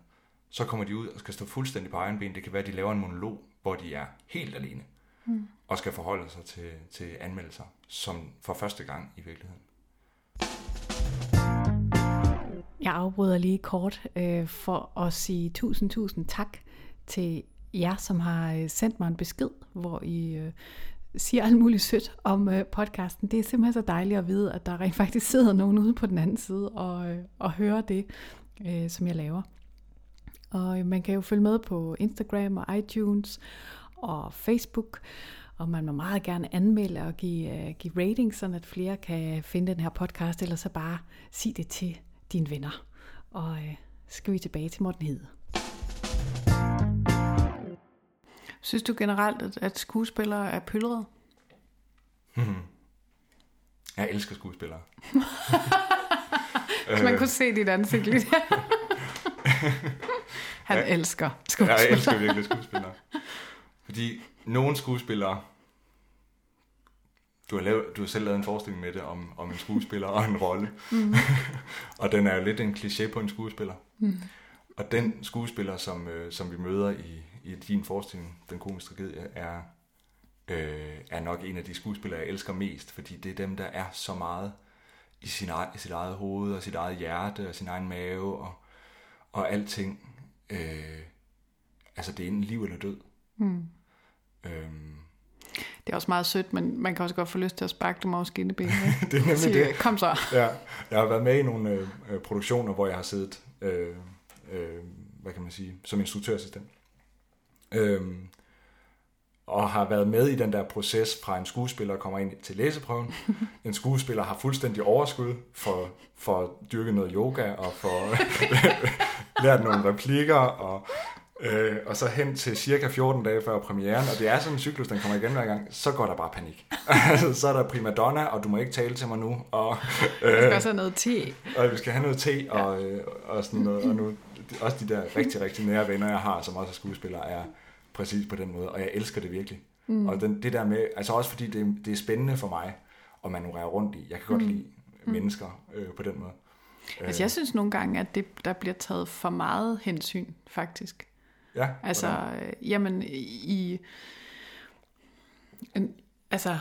så kommer de ud og skal stå fuldstændig på egen ben. Det kan være, at de laver en monolog, hvor de er helt alene, mm. og skal forholde sig til, til anmeldelser, som for første gang i virkeligheden. Jeg afbryder lige kort øh, for at sige tusind, tusind tak til jer, som har øh, sendt mig en besked, hvor I øh, siger alt muligt sødt om øh, podcasten. Det er simpelthen så dejligt at vide, at der rent faktisk sidder nogen ude på den anden side og, øh, og hører det, øh, som jeg laver. Og øh, man kan jo følge med på Instagram og iTunes og Facebook, og man må meget gerne anmelde og give, øh, give ratings, så at flere kan finde den her podcast, eller så bare sig det til dine venner. Og uh, skal vi tilbage til Morten Hede. Synes du generelt, at, at skuespillere er pylrede? [laughs] Jeg elsker skuespillere. [laughs] Hvis man kunne se dit ansigt lidt. [laughs] Han Ja. elsker skuespillere. Jeg elsker virkelig skuespillere. Fordi nogle skuespillere... Du har, lavet, du har selv lavet en forestilling med det om, om en skuespiller og en rolle. Mm. [laughs] og den er jo lidt en kliché på en skuespiller. Mm. Og den skuespiller, som, øh, som vi møder i, i din forestilling, Den komiske tragedie, er, øh, er nok en af de skuespillere, jeg elsker mest. Fordi det er dem, der er så meget i, sin i sit eget hoved og sit eget hjerte og sin egen mave og, og alting. Øh, altså det er enten liv eller død. Mm. Øhm, Det er også meget sødt, men man kan også godt få lyst til at sparke dem over skinnebenet. [laughs] det er nemlig Sige, det. Kom så. Ja, jeg har været med i nogle øh, øh, produktioner, hvor jeg har siddet, øh, øh, hvad kan man sige, som instruktørassistent. Øhm, og har været med i den der proces fra en skuespiller kommer ind til læseprøven. [laughs] En skuespiller har fuldstændig overskud for, for at dyrke noget yoga og for [laughs] lært nogle replikker og Øh, og så hen til cirka 14 dage før premieren, og det er sådan en cyklus, den kommer igen hver gang, så går der bare panik. [laughs] Så er der primadonna, og du må ikke tale til mig nu, og, [laughs] øh, skal også have noget te. og vi skal have noget te, og, øh, og sådan noget, og nu, også de der rigtig, rigtig nære venner, jeg har, som også er skuespillere, er præcis på den måde, og jeg elsker det virkelig. Mm. Og den, det der med, altså også fordi det, det er spændende for mig, at manøvrere rundt i. Jeg kan godt lide mennesker øh, på den måde. Altså jeg synes nogle gange, at det, der bliver taget for meget hensyn, faktisk. Ja, Altså, hvordan? øh, jamen, i... Altså,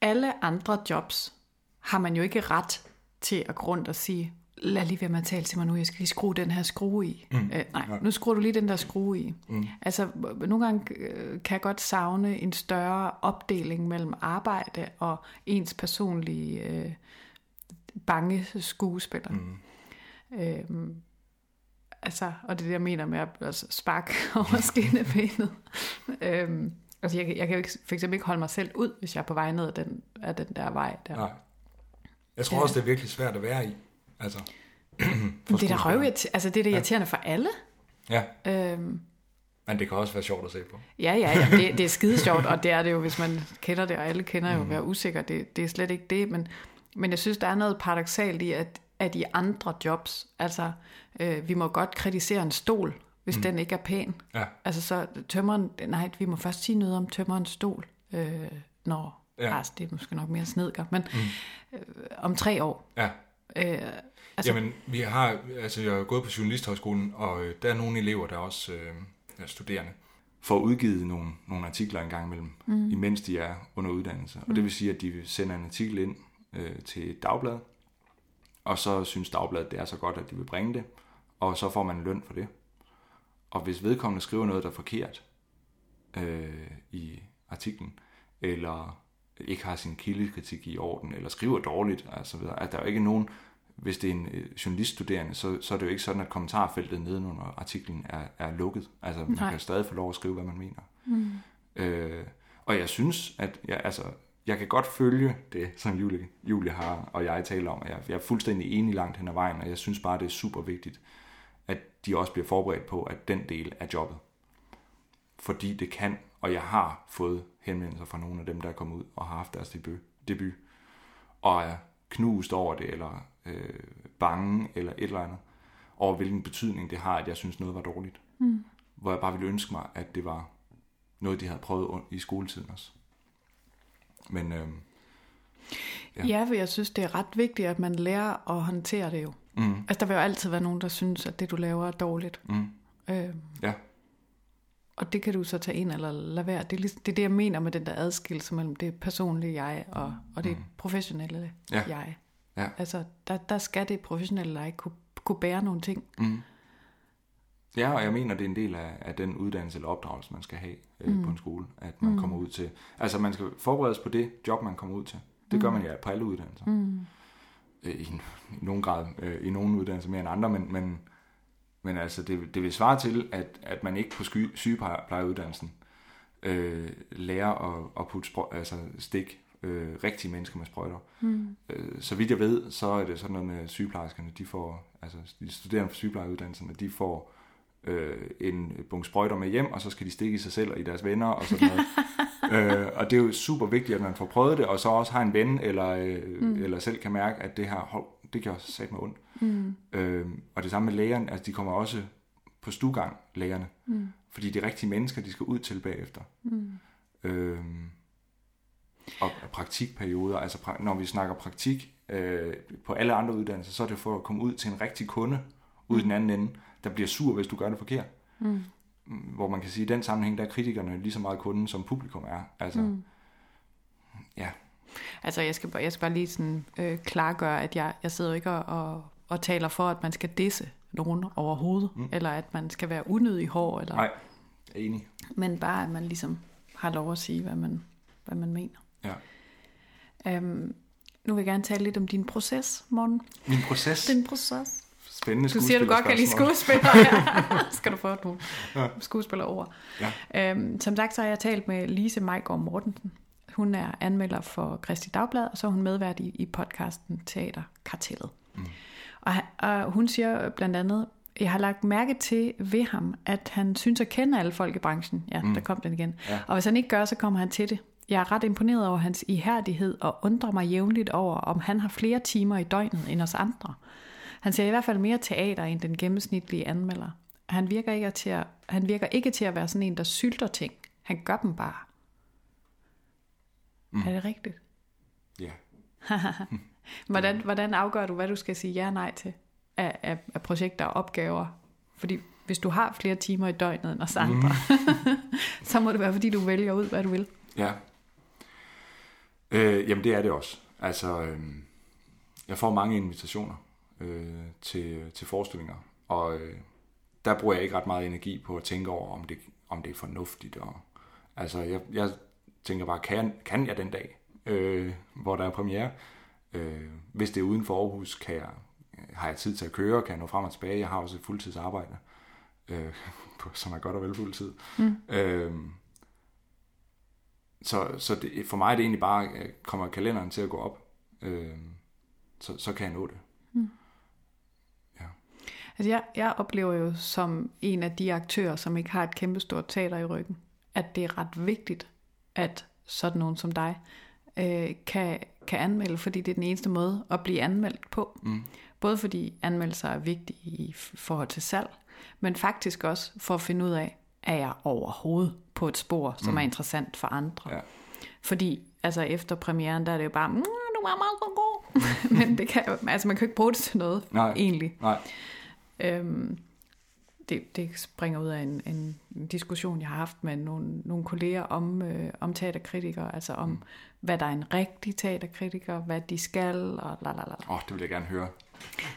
alle andre jobs har man jo ikke ret til at gå rundt og sige, lad lige være med at tale til mig nu, jeg skal lige skrue den her skrue i. Mm. Øh, nej, nu skruer du lige den der skrue i. Mm. Altså, nogle gange øh, kan jeg godt savne en større opdeling mellem arbejde og ens personlige øh, bange skuespiller. Mm. Øhm, altså, og det er det, jeg mener med at altså, sparke [laughs] over skinnebenet. øhm, altså, jeg, jeg kan jo ikke, for eksempel ikke holde mig selv ud, hvis jeg er på vej ned ad den, ad den der vej. Der. Nej. Jeg tror Ja. også, det er virkelig svært at være i. Altså, [clears throat] det er da røvirriterende, altså det er da irriterende for alle. Ja, Øhm, men det kan også være sjovt at se på. ja, ja, ja, det, det er [laughs] skide sjovt, og det er det jo, hvis man kender det, og alle kender jo at være usikker. Det, det er slet ikke det, men, men jeg synes, der er noget paradoxalt i, at, at i andre jobs, altså, øh, vi må godt kritisere en stol, hvis mm. den ikke er pæn. Ja, Altså så tømmeren, nej, vi må først sige noget om tømmerens stol, øh, når, Ja. altså, det er måske nok mere snedker, men mm. øh, om tre år, ja, Øh, altså... Jamen, vi har, altså jeg har gået på Journalisthøjskolen, og øh, der er nogle elever, der er også øh, er studerende, får udgivet nogle, nogle artikler en gang imellem, mm. imens de er under uddannelse. Og mm. det vil sige, at de sender en artikel ind øh, til et dagblad, og så synes dagbladet, det er så godt, at de vil bringe det, og så får man løn for det. Og hvis vedkommende skriver noget, der er forkert øh, i artiklen, eller ikke har sin kildekritik i orden, eller skriver dårligt, altså videre, at der er ikke nogen, hvis det er en øh, journaliststuderende, så, så er det jo ikke sådan, at kommentarfeltet nedenunder artiklen er, er lukket. Altså, man Nej. kan stadig få lov at skrive, hvad man mener. Mm. Øh, og jeg synes, at jeg, altså, jeg kan godt følge det, som Julie, Julie har, og jeg taler om. Jeg, jeg er fuldstændig enig langt hen ad vejen, og jeg synes bare, det er super vigtigt, at de også bliver forberedt på, at den del af jobbet. Fordi det kan, og jeg har fået henvendelser fra nogle af dem, der er kommet ud og har haft deres debut, debut og er knust over det, eller øh, bange, eller et eller andet, over hvilken betydning det har, at jeg synes noget var dårligt. Mm. Hvor jeg bare ville ønske mig, at det var noget, de havde prøvet i skoletiden også. Men øh, ja. ja, for jeg synes, det er ret vigtigt, at man lærer at håndtere det jo. Mm. Altså, der vil jo altid være nogen, der synes, at det, du laver, er dårligt. Mm. Øh, ja. Og det kan du så tage ind eller lade være. Det er, ligesom, det er det, jeg mener med den der adskillelse mellem det personlige jeg og, og det mm. professionelle ja. jeg. Ja. Altså, der, der skal det professionelle jeg kunne, kunne bære nogle ting. Mm. Ja, og jeg mener, det er en del af, af den uddannelse eller opdragelse, man skal have øh, mm. på en skole, at man mm. kommer ud til. Altså, man skal forberedes på det job, man kommer ud til. Det mm. gør man ja på alle uddannelser. Mm. Øh, I, I nogen grad, øh, i nogle uddannelser mere end andre, men, men, men altså, det, det vil svare til, at, at man ikke på sky, sygeplejeuddannelsen øh, lærer at, at putte sprø, altså stik øh, rigtige mennesker med sprøjter. Mm. Øh, så vidt jeg ved, så er det sådan noget med sygeplejerskerne, de får, altså de studerende på sygeplejeuddannelserne, de får øh, en bunke sprøjter med hjem, og så skal de stikke i sig selv og i deres venner og sådan noget. [laughs] øh, og det er jo super vigtigt, at man får prøvet det, og så også har en ven, eller, øh, mm. eller selv kan mærke, at det her, hold, det gør sat mig ondt. Mm. Øh, og det samme med lægerne, altså de kommer også på stugang, lægerne, mm. fordi de rigtige mennesker, de skal ud til bagefter. Mm. Øh, og praktikperioder, altså når vi snakker praktik øh, på alle andre uddannelser, så er det for at komme ud til en rigtig kunde, ud i den anden ende, der bliver sur, hvis du gør det forkert. Mm. Hvor man kan sige, at i den sammenhæng, der er kritikerne lige så meget kunden, som publikum er. Altså, mm. ja. Altså, jeg skal, bare, jeg skal bare lige sådan, øh, klargøre, at jeg, jeg sidder ikke og, og, og taler for, at man skal disse nogen overhovedet, mm. eller at man skal være unødig hård. Eller, Nej, jeg er enig. Men bare, at man ligesom har lov at sige, hvad man, hvad man mener. Ja. Øhm, nu vil jeg gerne tale lidt om din proces, Morten. Min proces? Din proces. Spændende Du siger, du godt kan lide skuespillere. Ja. [laughs] [laughs] Skal du få nogle ja. skuespillerord. Ja. Øhm, som sagt, så har jeg talt med Lise Majgaard Mortensen. Hun er anmelder for Kristi Dagblad, og så er hun medvært i, i podcasten Teater Kartellet. Mm. Og, og hun siger blandt andet, jeg har lagt mærke til ved ham, at han synes at kende alle folk i branchen. Ja, mm. der kom den igen. Ja. Og hvis han ikke gør, så kommer han til det. Jeg er ret imponeret over hans ihærdighed og undrer mig jævnligt over, om han har flere timer i døgnet end os andre. Han ser i hvert fald mere teater end den gennemsnitlige anmelder. Han virker ikke til at, han virker ikke til at være sådan en, der sylter ting. Han gør dem bare. Mm. Er det rigtigt? Ja. [laughs] hvordan, hvordan afgør du, hvad du skal sige ja og nej til af, af, af projekter og opgaver? Fordi hvis du har flere timer i døgnet end os andre, mm. [laughs] så må det være, fordi du vælger ud, hvad du vil. Ja. Øh, jamen det er det også. Altså, øh, jeg får mange invitationer øh, til, til forestillinger. Og øh, der bruger jeg ikke ret meget energi på at tænke over, om det, om det er fornuftigt. Og, altså, jeg, jeg tænker bare, kan, kan jeg den dag, øh, hvor der er premiere? Øh, hvis det er uden for Aarhus, kan jeg, har jeg tid til at køre, kan jeg nå frem og tilbage. Jeg har også et fuldtidsarbejde, øh, [laughs] som er godt og vel fuldtid. Mm. Øh, så så det, for mig er det egentlig bare, kommer kalenderen til at gå op, øh, så, så kan jeg nå det. Altså jeg, jeg oplever jo som en af de aktører, som ikke har et kæmpestort teater i ryggen, at det er ret vigtigt, at sådan nogen som dig øh, kan, kan anmelde, fordi det er den eneste måde at blive anmeldt på. Mm. Både fordi anmeldelser er vigtige i forhold til salg, men faktisk også for at finde ud af, er jeg overhovedet på et spor, som mm. er interessant for andre. Ja. Fordi altså efter premieren, der er det jo bare, mm, du var meget god. [laughs] Men det kan, altså, man kan jo ikke bruge det til noget, Nej. egentlig. Nej. Øhm, det, det springer ud af en, en diskussion, jeg har haft med nogle, nogle kolleger om, øh, om teaterkritikere, altså om, mm. hvad der er en rigtig teaterkritiker, hvad de skal, og la la la. Åh, det vil jeg gerne høre.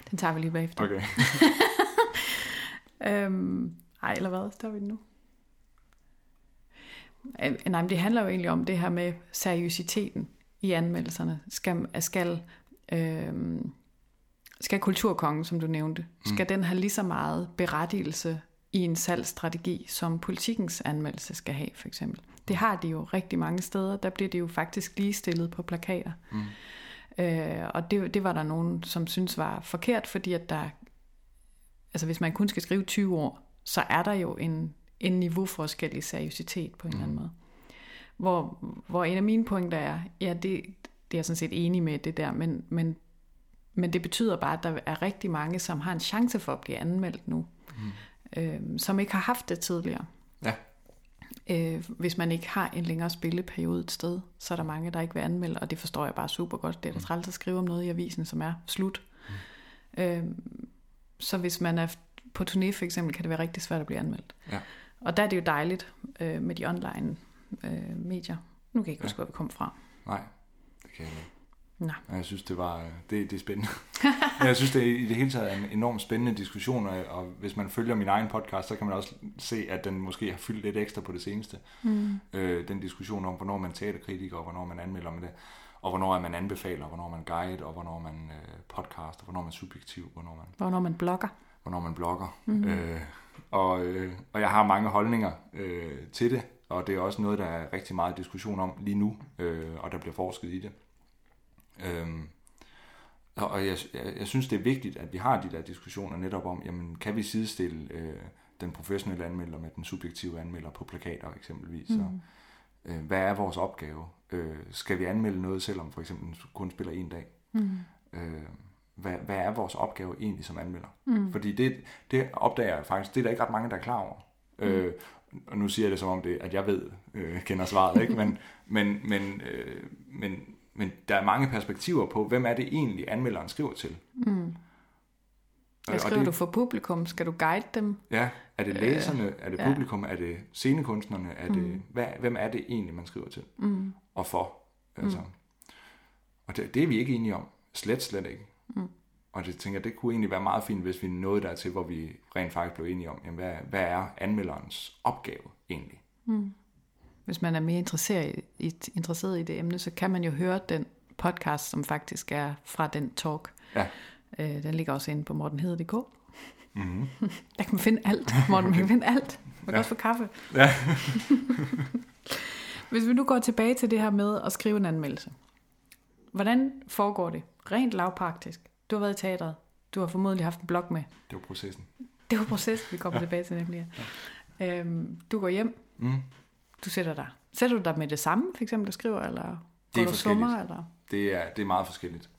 Den tager vi lige bagefter. Okay. [laughs] Øhm, ej, eller hvad? Står vi nu? Øh, nej, men det handler jo egentlig om det her med seriøsiteten i anmeldelserne. Skal, skal, øhm, skal kulturkongen, som du nævnte, skal mm. den have lige så meget berettigelse i en salgsstrategi, som politikens anmeldelse skal have, for eksempel. Det har de jo rigtig mange steder. Der bliver det jo faktisk ligestillet på plakater. Mm. Øh, og det, det var der nogen, som synes var forkert, fordi at der altså hvis man kun skal skrive 20 ord, så er der jo en, en niveauforskel i seriøsitet på en mm. eller anden måde. Hvor, hvor en af mine pointer er, ja, det, det er jeg sådan set enig med det der, men, men, men det betyder bare, at der er rigtig mange, som har en chance for at blive anmeldt nu, mm. øh, som ikke har haft det tidligere. Ja. Øh, hvis man ikke har en længere spilleperiode et sted, så er der mange, der ikke vil anmelde, og det forstår jeg bare super godt. Det er da træls at skrive om noget i avisen, som er slut. Mm. Øh, så hvis man er på turné for eksempel, kan det være rigtig svært at blive anmeldt. Ja. Og der er det jo dejligt øh, med de online øh, medier. Nu kan jeg ikke huske, hvor vi kom fra. Nej, det kan jeg ikke. Nå. Jeg synes, det var det, det er spændende. [laughs] Jeg synes, det er i det hele taget er en enormt spændende diskussion, og, og hvis man følger min egen podcast, så kan man også se, at den måske har fyldt lidt ekstra på det seneste. Mm. Øh, den diskussion om, hvornår man er teaterkritiker, og hvornår man anmelder med det, og hvornår er man anbefaler, og hvornår man guide, og hvornår man øh, podcast, og hvornår man subjektiv, hvornår man Hvornår man blogger. hvornår man blogger. Mm-hmm. Øh, og, øh, og jeg har mange holdninger øh, til det, og det er også noget, der er rigtig meget diskussion om lige nu, øh, og der bliver forsket i det. Øhm, og jeg, jeg, jeg synes, det er vigtigt, at vi har de der diskussioner netop om, jamen, kan vi sidestille øh, den professionelle anmelder med den subjektive anmelder på plakater eksempelvis. Mm. Og, øh, hvad er vores opgave? Øh, skal vi anmelde noget, selvom for eksempel kun spiller en dag? Mm. Øh, hvad, hvad er vores opgave egentlig som anmelder? Mm. Fordi det, det opdager jeg faktisk, det er der ikke ret mange, der er klar over. Mm. Øh, og nu siger jeg det som om det, at jeg ved, øh, kender svaret, ikke? [laughs] Men, men, men, øh, men, men der er mange perspektiver på, hvem er det egentlig, anmelderen skriver til. Mm. Hvad skriver det- du for publikum? Skal du guide dem? Ja, er det læserne, er det ja. publikum, er det scenekunstnerne, er det, hvad, hvem er det egentlig, man skriver til? Mm. Og for? Altså. Og det, det er vi ikke enige om. Slet, slet ikke. Mm. Og det tænker det kunne egentlig være meget fint, hvis vi nåede dertil, hvor vi rent faktisk blev enige om, jamen, hvad, hvad er anmelderens opgave egentlig? Hvis man er mere interesseret i, interesseret i det emne, så kan man jo høre den podcast, som faktisk er fra den talk. Ja, Øh, den ligger også inde på mortenhede.dk. mm-hmm. [laughs] Der kan man finde alt, Morten. Man kan finde alt. Man kan Ja. også få kaffe. ja. [laughs] Hvis vi nu går tilbage til det her med at skrive en anmeldelse. Hvordan foregår det? Rent lavpraktisk. Du har været i teatret. Du har formodentlig haft en blog med. det var processen. Det var proces, vi kommer tilbage til nemlig. Ja. Øhm, du går hjem. Mm. Du sætter dig. Sætter du dig med det samme, for eksempel, og skriver, eller Det er du summer, eller? Det er, det er meget forskelligt.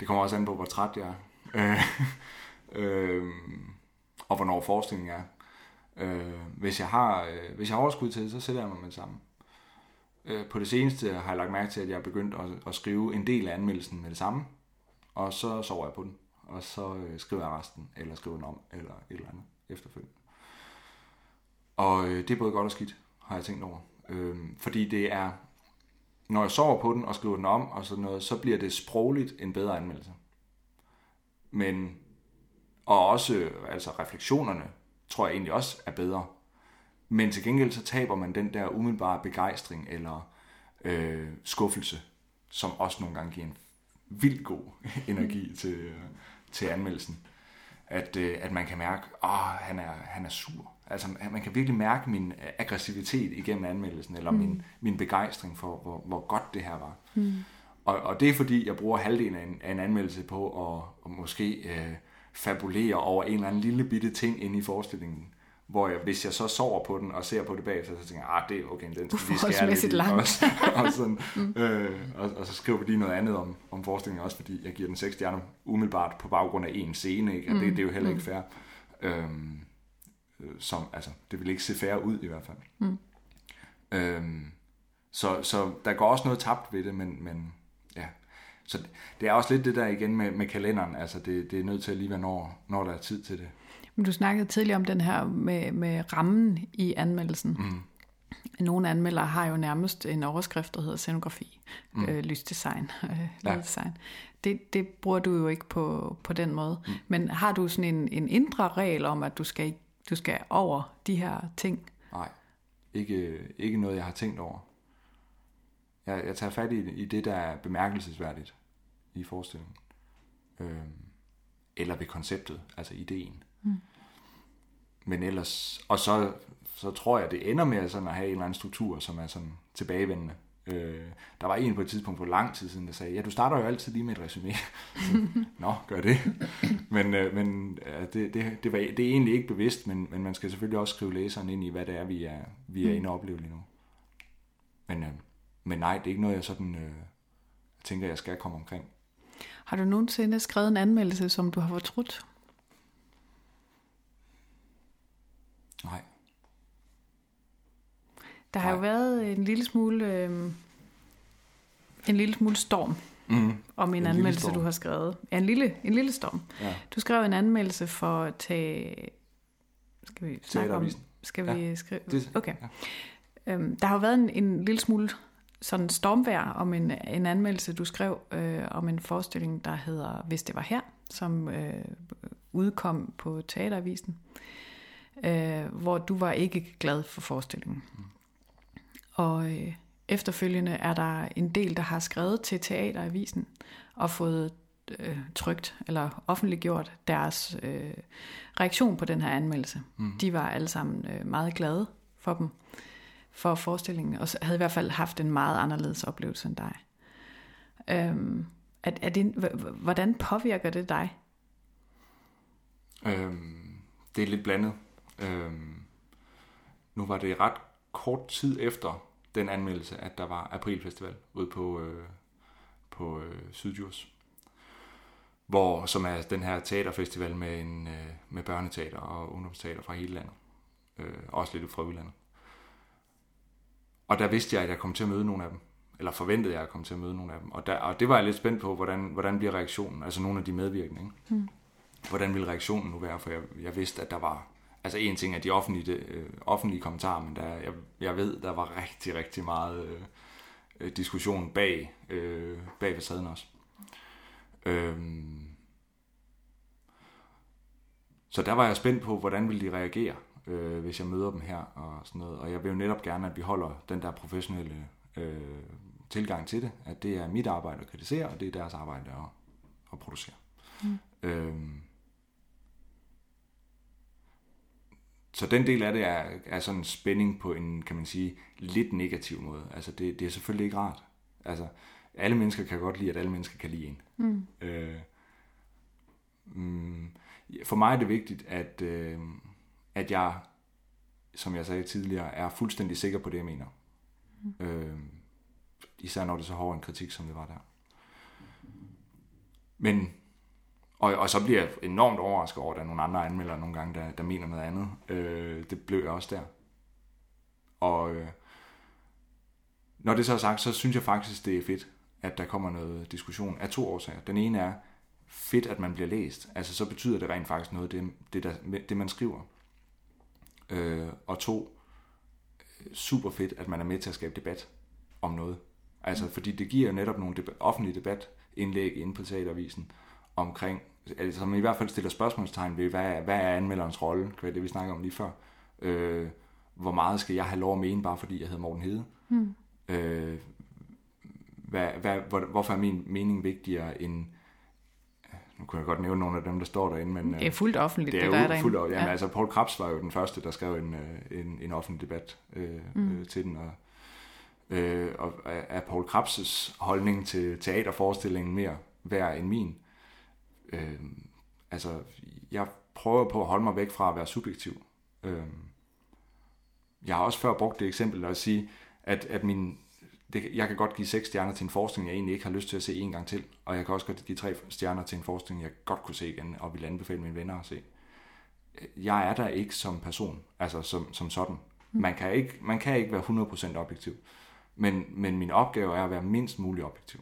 Det kommer også an på, hvor træt jeg er. Øh, [laughs] øh, og hvornår forskningen er. Øh, hvis, jeg har, øh, hvis jeg har overskud til det, så sætter jeg mig med det samme. Øh, på det seneste har jeg lagt mærke til, at jeg er begyndt at, at skrive en del af anmeldelsen med det samme. Og så sover jeg på den. Og så øh, skriver jeg resten, eller skriver den om, eller et eller andet efterfølgende. Og øh, det er både godt og skidt, har jeg tænkt over. Øh, fordi det er, når jeg sover på den og skriver den om og sådan noget, så bliver det sprogligt en bedre anmeldelse. Men, og også, altså refleksionerne, tror jeg egentlig også er bedre. Men til gengæld så taber man den der umiddelbare begejstring eller øh, skuffelse, som også nogle gange giver en vildt god [laughs] energi til, øh, til anmeldelsen. At, øh, at man kan mærke, at han er, han er sur. Altså man kan virkelig mærke min øh, aggressivitet igennem anmeldelsen, eller mm. min, min begejstring for, hvor, hvor godt det her var. Mm. Og, og det er fordi, jeg bruger halvdelen af en, af en anmeldelse på at, at måske øh, fabulere over en eller anden lille bitte ting inde i forestillingen. Hvor jeg, hvis jeg så sover på den og ser på det bagefter, så tænker jeg, ah, det er okay, den skal vi skære lidt i. langt. Også, [laughs] og, sådan, [laughs] øh, og, og, så skriver vi lige noget andet om, om forestillingen også, fordi jeg giver den seks stjerner umiddelbart på baggrund af en scene, ikke? og det, det er jo heller ikke fair. Øhm, øh, som, altså, det vil ikke se fair ud i hvert fald. Mm. Øhm, så, så der går også noget tabt ved det, men, men ja. så det er også lidt det der igen med, med kalenderen. Altså det, det er nødt til at lige være, når, når der er tid til det. Men du snakkede tidligere om den her med, med rammen i anmeldelsen. Mm. Nogle anmeldere har jo nærmest en overskrift, der hedder scenografi, mm. øh, lysdesign, [laughs] øh, ja. design. Det, det bruger du jo ikke på, på den måde. Mm. Men har du sådan en, en indre regel om, at du skal, du skal over de her ting? Nej, ikke, ikke noget, jeg har tænkt over. Jeg, jeg tager fat i, i det, der er bemærkelsesværdigt i forestillingen. Øhm, eller ved konceptet, altså ideen. Mm. Men ellers, og så, så tror jeg, det ender med sådan at have en eller anden struktur, som er sådan tilbagevendende. Øh, der var en på et tidspunkt for lang tid siden, der sagde, ja, du starter jo altid lige med et resume. Nå, gør det. men øh, men ja, det, det, det, var, det er egentlig ikke bevidst, men, men man skal selvfølgelig også skrive læseren ind i, hvad det er, vi er, vi er mm. inde og opleve lige nu. Men, øh, men nej, det er ikke noget, jeg sådan øh, tænker, jeg skal komme omkring. Har du nogensinde skrevet en anmeldelse, som du har fortrudt? Nej. Der har Nej. jo været en lille smule, øh, en lille smule storm mm. om en, en anmeldelse, du har skrevet. Ja, en lille, en lille storm. Ja. Du skrev en anmeldelse for at tage... Skal vi snakke om... Skal vi ja. skrive... Okay. Ja. Øhm, der har jo været en, en lille smule sådan stormvær om en, en anmeldelse, du skrev øh, om en forestilling, der hedder Hvis det var her, som øh, udkom på Teateravisen, øh, hvor du var ikke glad for forestillingen. Mm. Og øh, efterfølgende er der en del, der har skrevet til Teateravisen og fået øh, trygt eller offentliggjort deres øh, reaktion på den her anmeldelse. Mm. De var alle sammen øh, meget glade for dem for forestillingen, og havde i hvert fald haft en meget anderledes oplevelse end dig. Øhm, er, er det, hvordan påvirker det dig? Øhm, det er lidt blandet. Øhm, nu var det ret kort tid efter den anmeldelse, at der var aprilfestival ude på, øh, på øh, Sydjurs. Hvor, som er den her teaterfestival med, en, øh, med børneteater og ungdomsteater fra hele landet. Øh, også lidt fra udlandet. Og der vidste jeg, at jeg kom til at møde nogle af dem. Eller forventede jeg at komme til at møde nogle af dem. Og, der, og det var jeg lidt spændt på, hvordan, hvordan bliver reaktionen, altså nogle af de medvirkende. Ikke? Mm. Hvordan ville reaktionen nu være? For jeg, jeg vidste, at der var... Altså en ting er de offentlige, øh, offentlige kommentarer, men der, jeg, jeg ved, der var rigtig, rigtig meget øh, øh diskussion bag, øh, bag facaden også. Øhm, så der var jeg spændt på, hvordan ville de reagere øh, hvis jeg møder dem her og sådan noget. Og jeg vil jo netop gerne, at vi holder den der professionelle øh, tilgang til det, at det er mit arbejde at kritisere, og det er deres arbejde at, at producere. Mm. Øhm, så den del af det er, er sådan en spænding på en, kan man sige, lidt negativ måde. Altså det, det er selvfølgelig ikke rart. Altså alle mennesker kan godt lide, at alle mennesker kan lide en. Mm. Øh, mm, for mig er det vigtigt, at, øh, at jeg, som jeg sagde tidligere, er fuldstændig sikker på det, jeg mener. Mm. Øh, især når det er så hård en kritik, som det var der. Men, og, og så bliver jeg enormt overrasket over, at der er nogle andre anmeldere nogle gange, der, der mener noget andet. Øh, det blev jeg også der. Og øh, når det så er sagt, så synes jeg faktisk, det er fedt, at der kommer noget diskussion af to årsager. Den ene er fedt, at man bliver læst. Altså så betyder det rent faktisk noget, det, det, der, det man skriver. Øh, og to, super fedt, at man er med til at skabe debat om noget. Altså, mm. fordi det giver jo netop nogle debat, offentlige debatindlæg inde på Teatervisen omkring, altså, som i hvert fald stiller spørgsmålstegn ved, hvad er, hvad er anmelderens rolle, hvad det vi snakker om lige før. Øh, hvor meget skal jeg have lov at mene, bare fordi jeg hedder Morten Hede? Mm. Øh, hvad, hvad, hvor, hvorfor er min mening vigtigere end nu kunne jeg godt nævne nogle af dem, der står derinde, men... Det er fuldt offentligt, det, er det der er derinde. Fuldt, jamen, ja. altså, Paul Krabs var jo den første, der skrev en, øh, en, en offentlig debat øh, mm. øh, til den, og, øh, og er Paul Krabs' holdning til teaterforestillingen mere værd end min? Øh, altså, jeg prøver på at holde mig væk fra at være subjektiv. Øh, jeg har også før brugt det eksempel at sige, at, at min, det, jeg kan godt give seks stjerner til en forskning, jeg egentlig ikke har lyst til at se en gang til. Og jeg kan også godt give tre stjerner til en forskning, jeg godt kunne se igen, og vil anbefale mine venner at se. Jeg er der ikke som person, altså som, som sådan. Mm. Man kan, ikke, man kan ikke være 100% objektiv. Men, men min opgave er at være mindst muligt objektiv.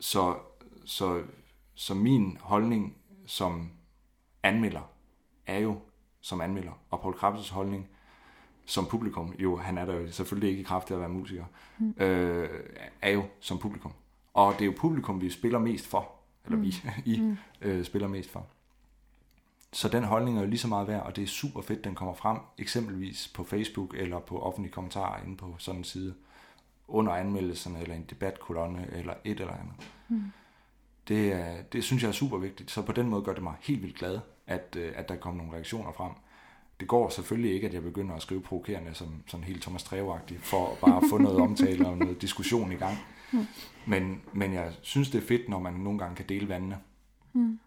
så, så, så min holdning som anmelder er jo som anmelder, og Paul Krabs' holdning som publikum, jo han er der jo selvfølgelig ikke i kraft af at være musiker, mm. øh, er jo som publikum. Og det er jo publikum, vi spiller mest for, eller mm. vi, [laughs] I mm. øh, spiller mest for. Så den holdning er jo lige så meget værd, og det er super fedt, den kommer frem, eksempelvis på Facebook eller på offentlige kommentarer inde på sådan en side, under anmeldelserne, eller en debatkolonne, eller et eller andet. Mm. Det, det synes jeg er super vigtigt, så på den måde gør det mig helt vildt glad, at, øh, at der kommer nogle reaktioner frem. Det går selvfølgelig ikke, at jeg begynder at skrive provokerende, som sådan helt Thomas Treve for bare at få noget omtale og noget diskussion i gang. Mm. Men, men jeg synes, det er fedt, når man nogle gange kan dele vandene. Mm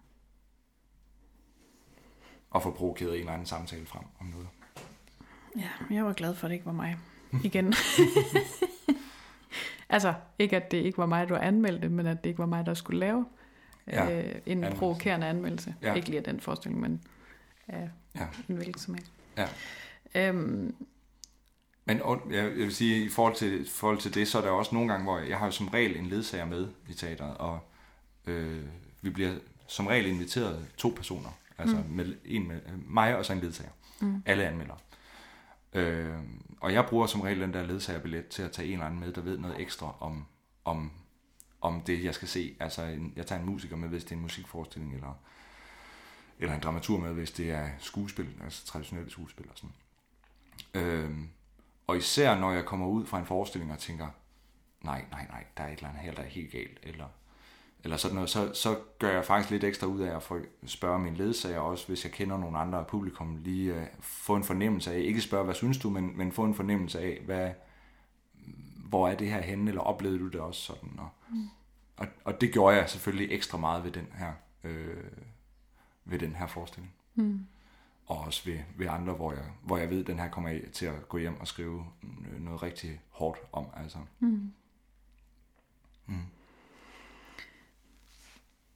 og få provokeret en eller anden samtale frem om noget. Ja, jeg var glad for, at det ikke var mig. Igen. [laughs] altså, ikke at det ikke var mig, der anmeldte, men at det ikke var mig, der skulle lave ja, øh, en anmeldelse. provokerende anmeldelse. Ja. Ikke lige af den forestilling, men af ja. en hvilken som helst. Ja. Øhm, men jeg vil sige, i forhold til, forhold til det, så er der også nogle gange, hvor jeg har jo som regel en ledsager med i teateret, og øh, vi bliver som regel inviteret to personer Altså mm. med en med mig og så en ledsager. Mm. Alle anmelder. Øh, og jeg bruger som regel den der ledsagerbillet til at tage en eller anden med, der ved noget ekstra om, om, om det, jeg skal se. Altså, en, jeg tager en musiker med, hvis det er en musikforestilling, eller, eller en dramatur med, hvis det er skuespil, altså traditionelle skuespil og sådan. Øh, og især når jeg kommer ud fra en forestilling og tænker, nej, nej, nej, der er et eller andet her, der er helt galt, eller eller sådan noget, så, så gør jeg faktisk lidt ekstra ud af at spørge min ledsager også, hvis jeg kender nogle andre publikum, lige uh, få en fornemmelse af, ikke spørge, hvad synes du, men, men få en fornemmelse af, hvad, hvor er det her henne, eller oplevede du det også sådan. Og, mm. og, og det gjorde jeg selvfølgelig ekstra meget ved den her, øh, ved den her forestilling. Mm. Og også ved, ved andre, hvor jeg, hvor jeg ved, at den her kommer jeg til at gå hjem og skrive noget rigtig hårdt om. Altså. Mm. Mm.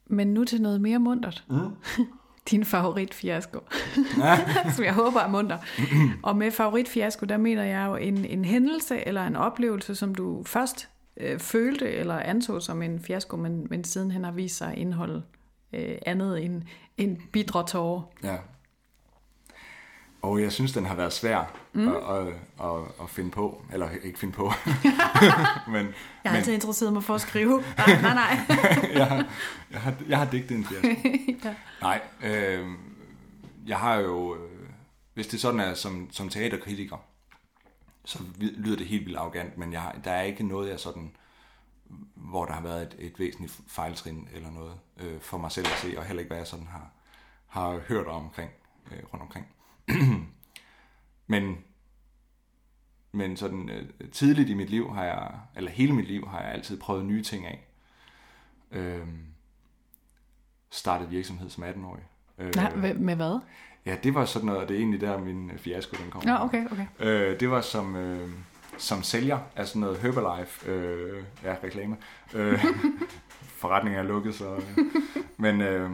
Men nu til noget mere mundret. Mm. [laughs] Din favoritfiasko, ja. [laughs] som jeg håber er munter. [clears throat] og med favoritfiasko, der mener jeg jo en, en hændelse eller en oplevelse, som du først øh, følte eller antog som en fiasko, men, men sidenhen har vist sig at indeholde øh, andet end, end bidre tårer. Ja. Og jeg synes, den har været svær mm. at, at, at, at finde på. Eller ikke finde på. [laughs] [laughs] men, jeg har altid interesseret mig for at skrive. Nej, nej, nej. [laughs] jeg, har, jeg, har, jeg har digtet en fiasko. ja. Nej, øh, jeg har jo... Øh, hvis det sådan er som, som teaterkritiker, så lyder det helt vildt arrogant, men jeg har, der er ikke noget, jeg sådan hvor der har været et, et væsentligt fejltrin eller noget øh, for mig selv at se, og heller ikke hvad jeg sådan har, har hørt omkring, øh, rundt omkring. [clears throat] men men sådan øh, tidligt i mit liv har jeg, eller hele mit liv har jeg altid prøvet nye ting af. Øh, startet virksomhed som 18-årig. Øh, Nej, med hvad? Ja, det var sådan noget, det er egentlig der, min fiasko den kom. Ja, okay, okay. Øh, det var som, øh, som sælger af sådan noget Herbalife, øh, ja, reklame. Øh, [laughs] forretningen er lukket, så... Øh, men... Øh,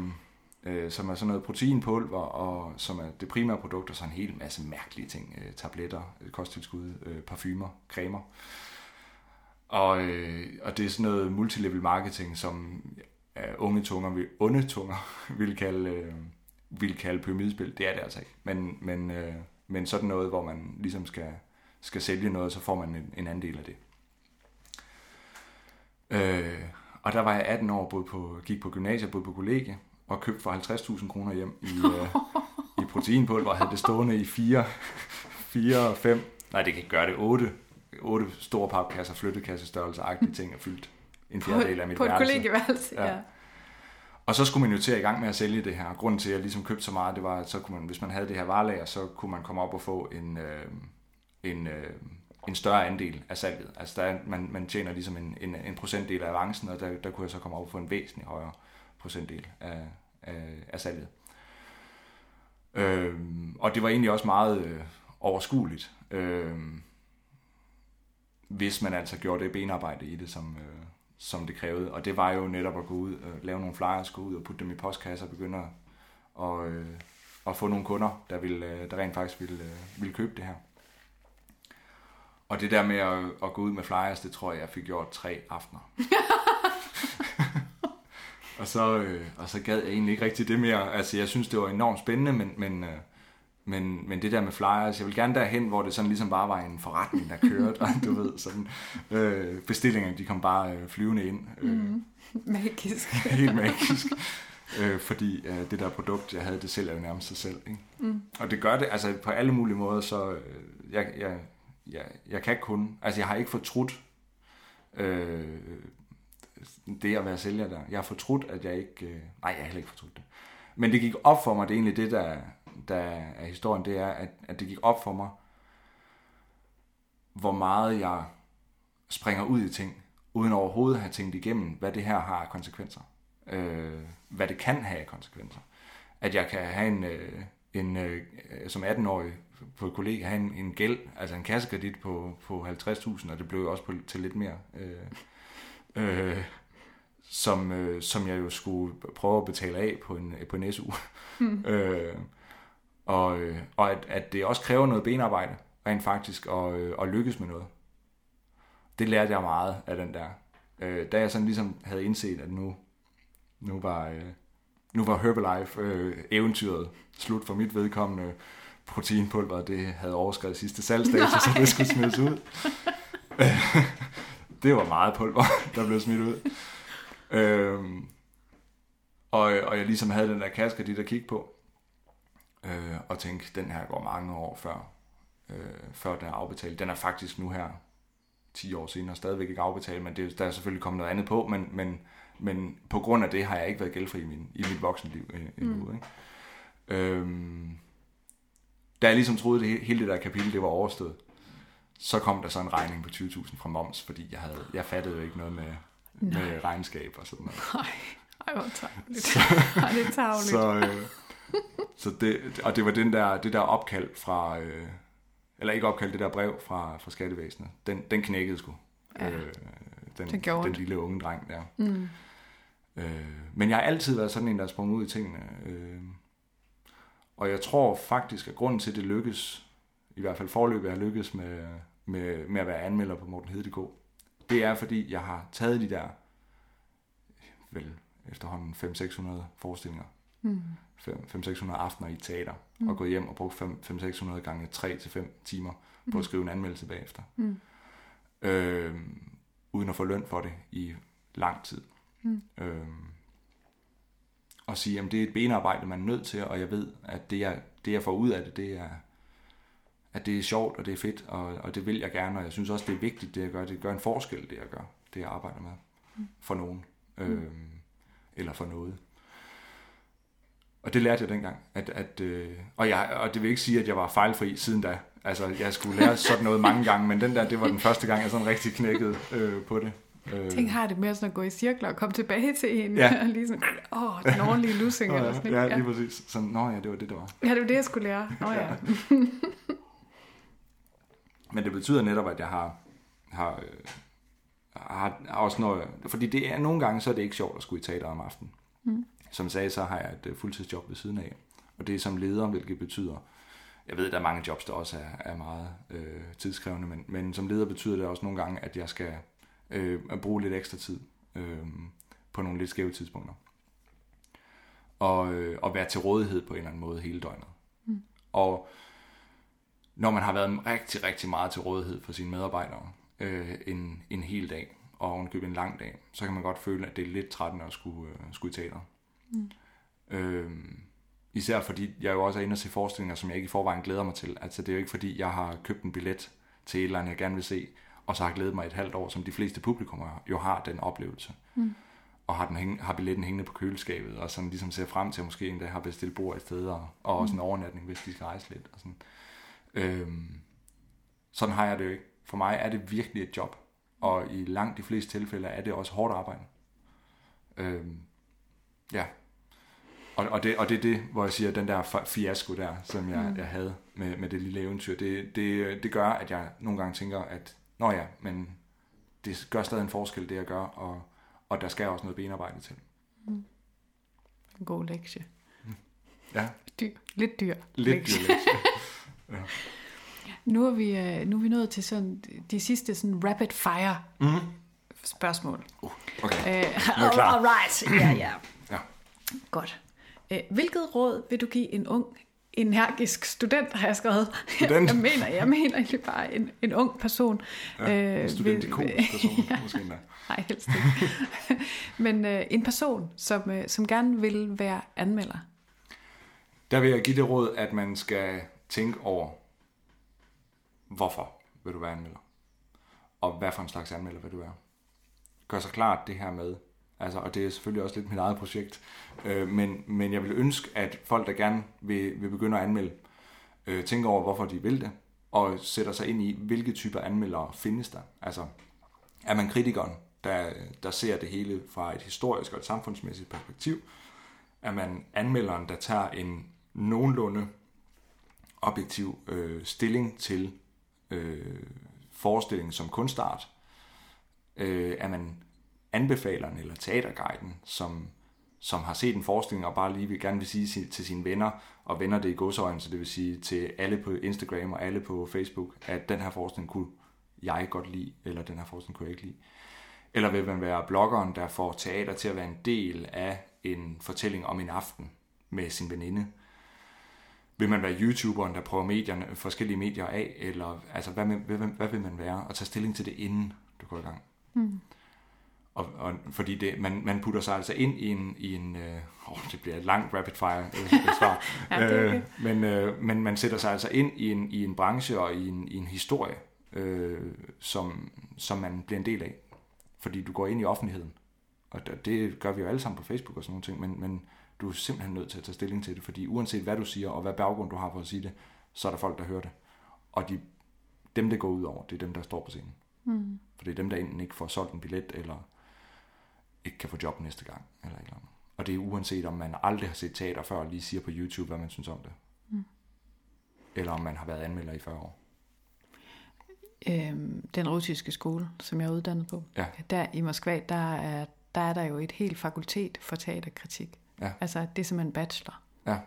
øh, som er sådan noget proteinpulver, og som er det primære produkt, og så en hel masse mærkelige ting. Øh, tabletter, øh, kosttilskud, øh, parfumer, cremer. Og, øh, og det er sådan noget multilevel marketing, som øh, unge tunger, onde tunger [laughs] vil kalde, øh, vil kalde pyramidespil. Det er det altså ikke. Men, men, øh, men sådan noget, hvor man ligesom skal, skal sælge noget, så får man en, en anden del af det. Øh, og der var jeg 18 år, boede på, gik på gymnasiet, boede på kollegie, og købt for 50.000 kroner hjem i, uh, i proteinpulver, og havde det stående i fire, fire, fem, nej det kan ikke gøre det, otte, otte store papkasser, flyttekassestørrelse, agtige ting, og fyldt en fjerdedel af mit på værelse. På et kollegieværelse, ja. ja. Og så skulle man jo til at i gang med at sælge det her. Grunden til, at jeg ligesom købte så meget, det var, at så kunne man, hvis man havde det her varelager, så kunne man komme op og få en, øh, en, øh, en større andel af salget. Altså der, man, man tjener ligesom en, en, en procentdel af avancen, og der, der kunne jeg så komme op og få en væsentlig højere procentdel af, af, af salget. Øh, og det var egentlig også meget øh, overskueligt, øh, hvis man altså gjorde det benarbejde i det, som, øh, som det krævede. Og det var jo netop at gå ud og øh, lave nogle flyers, gå ud og putte dem i postkasser og begynde at, og, øh, at få nogle kunder, der, ville, øh, der rent faktisk ville, øh, ville købe det her. Og det der med at, at gå ud med flyers, det tror jeg, jeg fik gjort tre aftener. [laughs] og, så, øh, og så gad jeg egentlig ikke rigtig det mere. Altså, jeg synes, det var enormt spændende, men, men, øh, men, men det der med flyers, jeg vil gerne derhen, hvor det sådan ligesom bare var en forretning, der kørte, og du ved, sådan, øh, bestillingerne, de kom bare øh, flyvende ind. Øh, mm. Magisk. [laughs] helt magisk. Øh, fordi øh, det der produkt, jeg havde, det sælger jo nærmest sig selv. Ikke? Mm. Og det gør det altså på alle mulige måder, så øh, jeg, jeg, jeg, jeg kan kun, altså jeg har ikke fortrudt øh, det at være sælger der. Jeg har fortrudt, at jeg ikke, øh, nej, jeg har heller ikke fortrudt det. Men det gik op for mig, det er egentlig det, der, der er historien, det er, at, at det gik op for mig, hvor meget jeg springer ud i ting, uden overhovedet at have tænkt igennem, hvad det her har af konsekvenser. Øh, hvad det kan have af konsekvenser. At jeg kan have en, øh, en øh, som 18-årig på et kollega, have en, en gæld, altså en kassekredit på, på 50.000, og det blev jo også på, til lidt mere. Øh, øh, som, øh, som jeg jo skulle prøve at betale af på en, på en SU. Mm. [laughs] øh, og øh, og at, at det også kræver noget benarbejde, rent faktisk, at, øh, at lykkes med noget. Det lærte jeg meget af den der. Øh, da jeg sådan ligesom havde indset, at nu, nu var, øh, nu var Herbalife øh, eventyret slut for mit vedkommende. Proteinpulver, det havde overskrevet sidste salgsdato, så det skulle smides ud. [laughs] det var meget pulver, [laughs] der blev smidt ud. Øhm, og, og jeg ligesom havde den der kaske, de der kigge på, øh, og tænkte, den her går mange år før, øh, før den er afbetalt. Den er faktisk nu her, 10 år senere, stadigvæk ikke afbetalt, men det, der er selvfølgelig kommet noget andet på, men, men, men på grund af det har jeg ikke været gældfri i, min, i mit voksenliv øh, endnu. Mm. Ikke? Øhm, da jeg ligesom troede, at hele det der kapitel det var overstået, så kom der så en regning på 20.000 fra moms, fordi jeg, havde, jeg fattede jo ikke noget med, med regnskab og sådan noget. Nej, ej, hvor tavligt. Så, det er tavligt. Så, øh, så det, og det var den der, det der opkald fra, øh, eller ikke opkald, det der brev fra, fra skattevæsenet, den, den knækkede sgu. Ja, øh, den, den lille unge dreng der. Mm. Øh, men jeg har altid været sådan en, der er sprunget ud i tingene. Øh, og jeg tror faktisk, at grunden til, at det lykkes, i hvert fald forløbet er lykkes med, med, med at være anmelder på Morten Hedegaard, det er, fordi jeg har taget de der, vel efterhånden 500-600 forestillinger, mm. 500-600 aftener i teater, mm. og gået hjem og brugt 500-600 gange 3-5 timer på mm. at skrive en anmeldelse bagefter. Mm. Øh, uden at få løn for det i lang tid. Mm. Øh, og sige, at det er et benarbejde, man er nødt til, og jeg ved, at det, jeg, det, jeg får ud af det, det er, at det er sjovt, og det er fedt, og, og det vil jeg gerne, og jeg synes også, det er vigtigt, det jeg gør. Det gør en forskel, det jeg gør, det jeg arbejder med, mm. for nogen, øh, eller for noget. Og det lærte jeg dengang. At, at, øh, og, jeg, og det vil ikke sige, at jeg var fejlfri siden da. Altså, jeg skulle lære sådan noget mange gange, men den der, det var den første gang, jeg sådan rigtig knækkede øh, på det. Øh. Tænk, har det med sådan at gå i cirkler og komme tilbage til en, ja. og [laughs] lige sådan, åh, den ordentlige lussing. [laughs] eller sådan, ja, lige præcis. Sådan, nå ja, det var det, det var. Ja, det var det, jeg skulle lære. Nå ja. [laughs] men det betyder netop, at jeg har, har, øh, har, har også noget, fordi det er nogle gange, så er det ikke sjovt at skulle i teater om aftenen. Mm. Som sagde, så har jeg et fuldtidsjob ved siden af. Og det er som leder, hvilket betyder, jeg ved, at der er mange jobs, der også er, er meget øh, tidskrævende, men, men som leder betyder det også nogle gange, at jeg skal øh, bruge lidt ekstra tid øh, på nogle lidt skæve tidspunkter. Og, øh, og være til rådighed på en eller anden måde hele døgnet. Mm. Og når man har været rigtig, rigtig meget til rådighed for sine medarbejdere øh, en, en hel dag, og ovenkøbe en lang dag, så kan man godt føle, at det er lidt trættende at skulle, øh, skulle i teater. Mm. Øh, især fordi jeg jo også er inde og se forestillinger, som jeg ikke i forvejen glæder mig til. Altså det er jo ikke fordi, jeg har købt en billet til et eller andet, jeg gerne vil se, og så har glædet mig et halvt år, som de fleste publikummer jo har den oplevelse. Mm. Og har, den hæng, har billetten hængende på køleskabet, og sådan ligesom ser frem til, at måske en dag har bestilt bord et sted, og, og også en overnatning, hvis de skal rejse lidt. Og sådan. Øhm, sådan har jeg det jo ikke. For mig er det virkelig et job, og i langt de fleste tilfælde er det også hårdt arbejde. Øhm, ja. Og, og, det, og det er det, hvor jeg siger, den der fiasko der, som jeg, mm. jeg havde med, med det lille eventyr, det, det, det gør, at jeg nogle gange tænker, at nå ja, men det gør stadig en forskel, det jeg gør, og, og der skal også noget benarbejde til. Mm. En god lektie. Ja. Dyr. Lidt dyr. Lidt lektie. dyr lektie. [laughs] ja. Nu er, vi, øh, nu er vi nået til sådan de sidste sådan rapid fire mm. spørgsmål. Uh, okay, Øh, nu er jeg klar. Alright, ja, ja. Ja. Godt. Øh, hvilket råd vil du give en ung, energisk student, har jeg skrevet. Student? Jeg mener, jeg mener egentlig bare en, en ung person. Ja, en student [laughs] person, måske endda. Nej, helst ikke. [laughs] Men øh, en person, som, øh, som gerne vil være anmelder. Der vil jeg give det råd, at man skal tænke over, hvorfor vil du være anmelder? Og hvad for en slags anmelder vil du være? Gør så klart det her med, altså, og det er selvfølgelig også lidt mit eget projekt, øh, men, men jeg vil ønske, at folk, der gerne vil, vil begynde at anmelde, øh, tænker over, hvorfor de vil det, og sætter sig ind i, hvilke typer anmeldere findes der. Altså, er man kritikeren, der, der ser det hele fra et historisk og et samfundsmæssigt perspektiv? Er man anmelderen, der tager en nogenlunde objektiv øh, stilling til øh, forestillingen som kunstart? Øh, er man anbefaleren eller teaterguiden, som, som har set en forestilling og bare lige vil gerne vil sige til sine venner, og venner det i godsøjne, så det vil sige til alle på Instagram og alle på Facebook, at den her forestilling kunne jeg godt lide, eller den her forestilling kunne jeg ikke lide. Eller vil man være bloggeren, der får teater til at være en del af en fortælling om en aften med sin veninde? Vil man være YouTuberen, der prøver medierne, forskellige medier af? Eller altså, hvad, hvad, hvad vil man være? Og tage stilling til det, inden du går i gang. Mm. Og, og, fordi det, man, man putter sig altså ind i en... I en øh, det bliver et langt rapid fire øh, svar. [laughs] Ja, det okay. øh, men, øh, men man sætter sig altså ind i en, i en branche og i en, i en historie, øh, som, som man bliver en del af. Fordi du går ind i offentligheden. Og det- det gør vi jo alle sammen på Facebook og sådan nogle ting, men, men du er simpelthen nødt til at tage stilling til det, fordi uanset hvad du siger, og hvad baggrund du har for at sige det, så er der folk, der hører det. Og de, dem, det går ud over, det er dem, der står på scenen. Mm. For det er dem, der enten ikke får solgt en billet, eller ikke kan få job næste gang, eller et eller andet. Og det er uanset, om man aldrig har set teater før, og lige siger på YouTube, hvad man synes om det. Mm. Eller om man har været anmelder i 40 år. Øhm, den russiske skole, som jeg er uddannet på, Ja. der i Moskva, der er, der er der jo et helt fakultet for teaterkritik. Ja. Altså, det er simpelthen bachelor, Ja,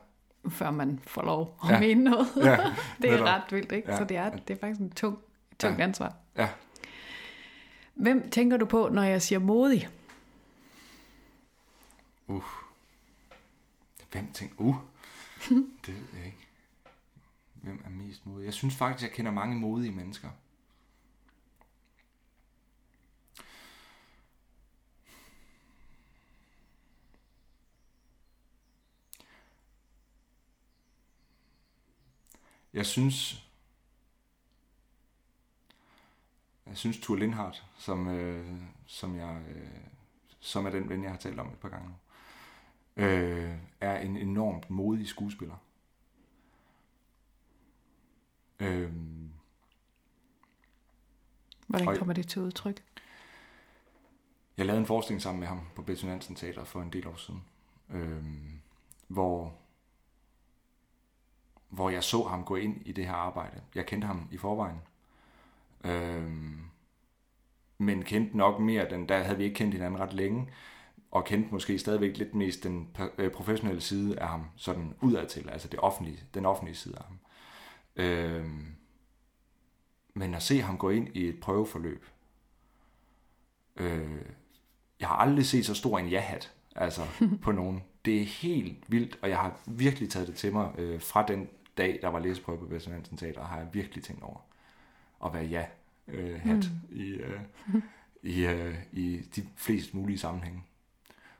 før man får lov at Ja. mene noget. Ja, [laughs] det er [laughs] netop. ret vildt, ikke? Ja. Så det er, det er faktisk en tung, Ja. ja. ansvar. ja. Hvem tænker du på, når jeg siger modig? Uh. Hvem tænker, uh, [laughs] det ved jeg ikke. Hvem er mest modig? Jeg synes faktisk, jeg kender mange modige mennesker. Jeg synes, jeg synes Tur Lindhardt, som, øh, som, jeg, øh, som er den ven, jeg har talt om et par gange nu, øh, er en enormt modig skuespiller. Øh, Hvordan kommer det til udtryk? jeg lavede en forestilling sammen med ham på Betty Nansen Teater for en del år siden, øh, hvor, hvor jeg så ham gå ind i det her arbejde. Jeg kendte ham i forvejen, øh, men kendte nok mere, den, der havde vi ikke kendt hinanden ret længe, og kendte måske stadigvæk lidt mest den øh, professionelle side af ham, sådan udadtil, altså det offentlige, den offentlige side af ham. Øh, men at se ham gå ind i et prøveforløb, øh, jeg har aldrig set så stor en ja-hat, altså [laughs] på nogen. Det er helt vildt, og jeg har virkelig taget det til mig øh, fra den dag, der var læseprøve på Vester Hansen Teater, har jeg virkelig tænkt over at være ja-hat mm. i, øh, i, øh, i de flest mulige sammenhænge.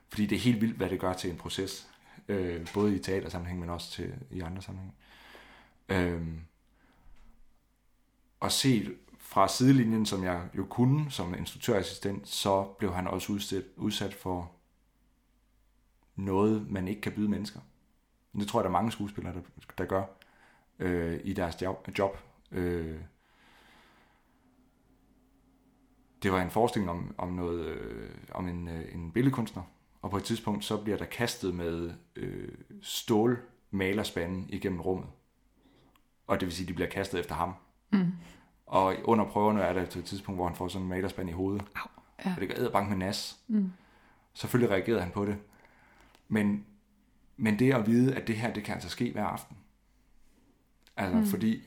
Fordi det er helt vildt, hvad det gør til en proces, øh, både i teatersammenhæng, men også til, i andre sammenhænge. Øh, og set fra sidelinjen, som jeg jo kunne som instruktørassistent, så blev han også udsat, udsat for noget, man ikke kan byde mennesker. Det tror jeg, der er mange skuespillere, der, der gør øh, i deres job. Øh, det var en forestilling om, om, noget, øh, om en, øh, en billedkunstner, og på et tidspunkt så bliver der kastet med øh, stålmalerspanden igennem rummet. Og det vil sige, at de bliver kastet efter ham. Mm. Og under prøverne er der til et tidspunkt, hvor han får sådan en malerspand i hovedet. Au. Ja. Og det gør æderbank med nas. Mm. Selvfølgelig reagerede han på det. Men, men det at vide, at det her, det kan altså ske hver aften. Altså, mm. fordi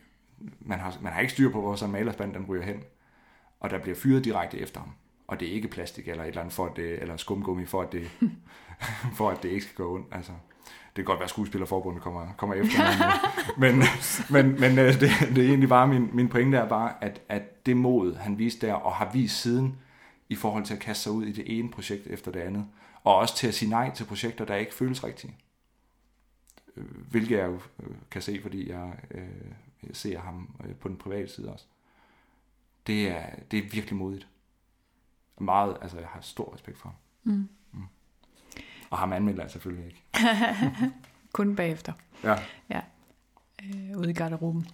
man har, man har ikke styr på, hvor sådan en malerspand den ryger hen. Og der bliver fyret direkte efter ham. og det er ikke plastik eller et eller andet, for at det, eller skumgummi, for at det, [laughs] for at det ikke skal gå ondt. Altså, det kan godt være, at skuespillerforbundet kommer, kommer efter mig. [laughs] men, men, men øh, det, det er egentlig bare, min, min pointe er bare, at, at det mod, han viste der, og har vist siden, i forhold til at kaste sig ud i det ene projekt efter det andet, og også til at sige nej til projekter, der ikke føles rigtige. Øh, hvilket jeg jo øh, kan se, fordi jeg, øh, ser ham på den private side også. Det er, det er virkelig modigt. Meget, altså jeg har stor respekt for ham. Mm. Mm. Og ham anmelder jeg selvfølgelig ikke. [laughs] Kun bagefter. Ja. Ja. Øh, ude i garderoben.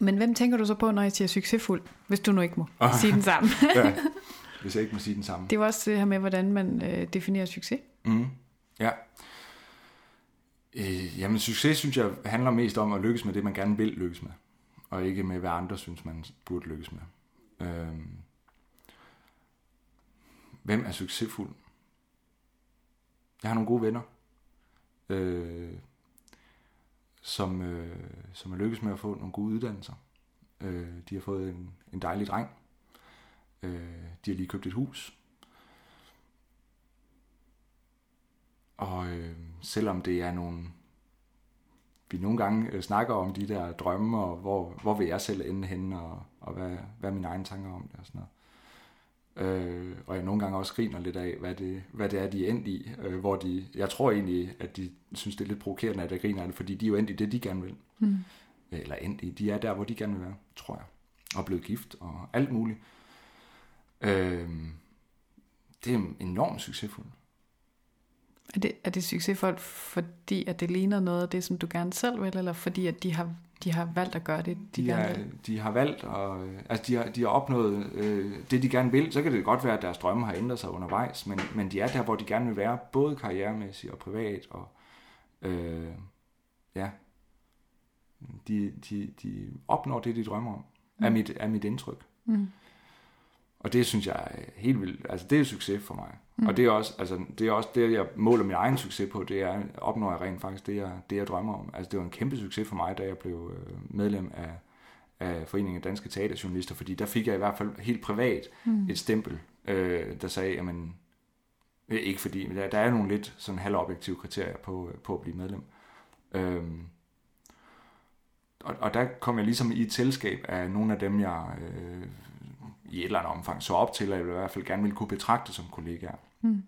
Men hvem tænker du så på, når jeg siger succesfuld, hvis du nu ikke må [laughs] sige den samme? ja, [laughs] hvis jeg ikke må sige den samme. Det var også det her med, hvordan man øh, definerer succes. Mm. Ja. Øh, jamen, succes synes jeg handler mest om at lykkes med det, man gerne vil lykkes med. Og ikke med, hvad andre synes, man burde lykkes med. Øh, hvem er succesfuld? Jeg har nogle gode venner, øh, som, øh, som er lykkes med at få nogle gode uddannelser. Øh, de har fået en, en dejlig dreng. Øh, de har lige købt et hus. Og øh, selvom det er nogle... Vi nogle gange øh, snakker om de der drømme, og hvor, hvor vil jeg selv ende henne, og, og hvad, hvad er mine egne tanker om det og sådan noget. Øh, og jeg nogle gange også griner lidt af, hvad det, hvad det er, de er endt i. Øh, hvor de, jeg tror egentlig, at de synes, det er lidt provokerende, at jeg griner af det, fordi de er jo endt i det, de gerne vil. Mm. Eller endt i. De er der, hvor de gerne vil være, tror jeg. Og blevet gift og alt muligt. Øh, det er enormt succesfuldt. Er det, er det succesfuldt, fordi at det ligner noget af det, som du gerne selv vil, eller fordi at de har de har valgt at gøre det, de, de gerne vil? De har valgt, og, altså de har, de har opnået øh, det, de gerne vil. Så kan det godt være, at deres drømme har ændret sig undervejs, men, men de er der, hvor de gerne vil være, både karrieremæssigt og privat. Og, øh, ja, de, de, de opnår det, de drømmer om, mm. er, mit, er mit indtryk. Mm. Og det synes jeg er helt vildt. Altså, det er succes for mig. Mm. Og det er, også, altså, det er også det, jeg måler min egen succes på, det er, opnår jeg rent faktisk det, jeg, det, jeg drømmer om. Altså, det var en kæmpe succes for mig, da jeg blev øh, medlem af, af Foreningen af Danske Teaterjournalister, fordi der fik jeg i hvert fald helt privat mm. et stempel, øh, der sagde, jamen, ikke fordi, men der, der er nogle lidt sådan halvobjektive kriterier på, øh, på at blive medlem. Øhm, og, og der kom jeg ligesom i et selskab af nogle af dem, jeg øh, i et eller andet omfang så op til, jeg i hvert fald gerne ville kunne betragte som kollegaer. Mm.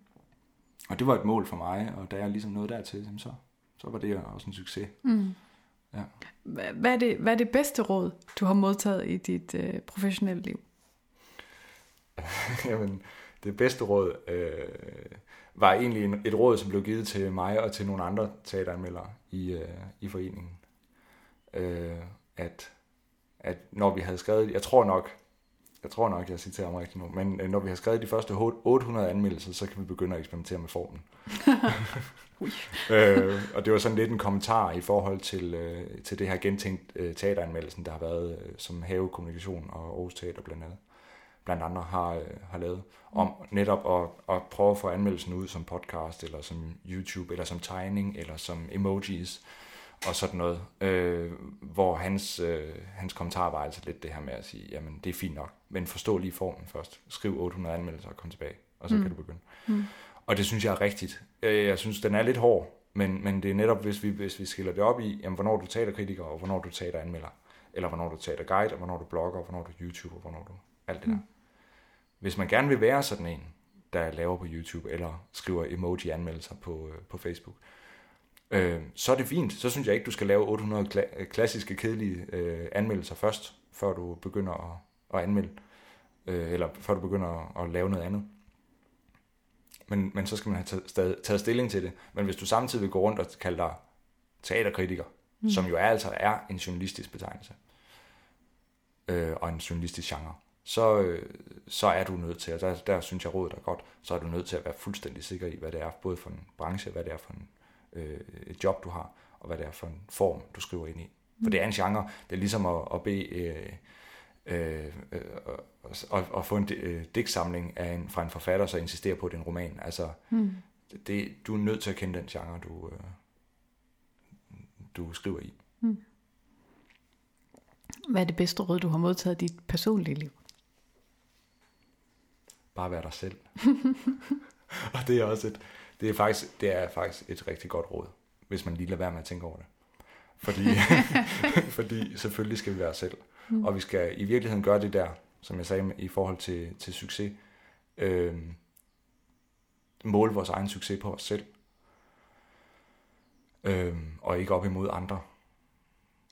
Og det var et mål for mig, og da jeg ligesom nåede dertil, så, så var det også en succes. Mm. Ja. Hvad, er det, hvad er det bedste råd, du har modtaget i dit øh, professionelle liv? [laughs] Jamen, det bedste råd øh, var egentlig et råd, som blev givet til mig og til nogle andre teateranmeldere i, øh, i foreningen. Øh, at, at når vi havde skrevet, jeg tror nok, jeg tror nok, jeg citerer mig rigtigt nu, men øh, når vi har skrevet de første 800 anmeldelser, så kan vi begynde at eksperimentere med formen. [laughs] øh, og det var sådan lidt en kommentar i forhold til, øh, til det her gentænkt øh, teateranmeldelsen, der har været, øh, som Have Kommunikation og Aarhus Teater blandt andet, blandt andre har, øh, har lavet, om netop at, at prøve at få anmeldelsen ud som podcast, eller som YouTube, eller som tegning, eller som emojis, og sådan noget, øh, hvor hans, øh, hans kommentar var altså lidt det her med at sige, jamen det er fint nok, men forstå lige formen først. Skriv 800 anmeldelser og kom tilbage, og så mm. kan du begynde. Mm. Og det synes jeg er rigtigt. Jeg synes, den er lidt hård, men, men det er netop, hvis vi, hvis vi skiller det op i, jamen, hvornår du taler kritiker, og hvornår du taler anmelder, eller hvornår du taler guide, og hvornår du blogger, og hvornår du YouTuber, og hvornår du alt det mm. der. Hvis man gerne vil være sådan en, der laver på YouTube, eller skriver emoji-anmeldelser på, øh, på Facebook, øh, så er det fint. Så synes jeg ikke, du skal lave 800 kla- klassiske, kedelige øh, anmeldelser først, før du begynder at, at anmelde, øh, eller før du begynder at, at lave noget andet. Men, men så skal man have taget, taget stilling til det. Men hvis du samtidig vil gå rundt og kalde dig teaterkritiker, mm. som jo er, altså er en journalistisk betegnelse, øh, og en journalistisk genre, så, øh, så er du nødt til, og der, der synes jeg rådet er godt, så er du nødt til at være fuldstændig sikker i, hvad det er, både for en branche, hvad det er for en øh, et job, du har, og hvad det er for en form, du skriver ind i. For det er en genre, det er ligesom at, at bede øh, øh, øh, at, at få en øh, digtsamling af en, fra en forfatter, så insisterer på, at det er en roman. Altså, mm. det, du er nødt til at kende den genre, du, øh, du skriver i. Mm. Hvad er det bedste råd, du har modtaget i dit personlige liv? bare være dig selv. [laughs] og det er også et, det er faktisk, det er faktisk et rigtig godt råd, hvis man lige lader være med at tænke over det. Fordi, [laughs] fordi selvfølgelig skal vi være os selv. Mm. Og vi skal i virkeligheden gøre det der, som jeg sagde i forhold til, til succes. Øh, måle vores egen succes på os selv. Øh, og ikke op imod andre.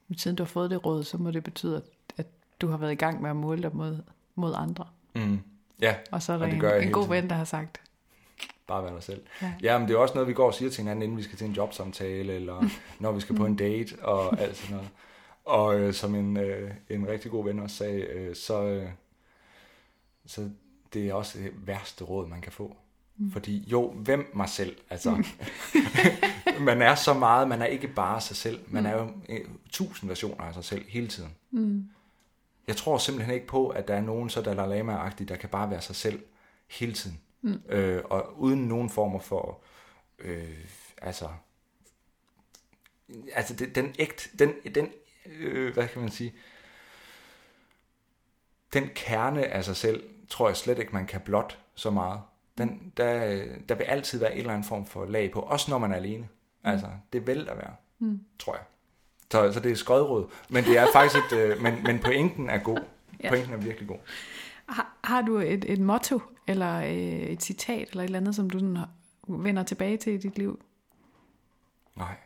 Men siden du har fået det råd, så må det betyde, at du har været i gang med at måle dig mod, mod andre. Mm. Ja, Og så er der og en, en god ven, der har sagt, bare være dig selv. Ja. ja, men det er også noget, vi går og siger til hinanden, inden vi skal til en jobsamtale, eller [laughs] når vi skal på en date, og alt sådan noget. Og øh, som en, øh, en rigtig god ven også sagde, øh, så, øh, så det er også det værste råd, man kan få. Mm. Fordi jo, hvem mig selv? Altså, [laughs] man er så meget, man er ikke bare sig selv. Man mm. er jo øh, tusind versioner af sig selv hele tiden. Mm. Jeg tror simpelthen ikke på, at der er nogen så Dalai Lama-agtige, der kan bare være sig selv hele tiden. Mm. Øh, og uden nogen former for, øh, altså, altså den, den ægt, den, den øh, hvad kan man sige, den kerne af sig selv, tror jeg slet ikke, man kan blot så meget. Den, der, der vil altid være en eller anden form for lag på, også når man er alene. Mm. Altså, det vil der være, mm. tror jeg. Så, så det er skødråd, men det er faktisk et, øh, men, men pointen er god. [laughs] Ja. Pointen er virkelig god. Har, har du et, et motto, eller øh, et citat, eller et eller andet, som du sådan vender tilbage til i dit liv? Nej.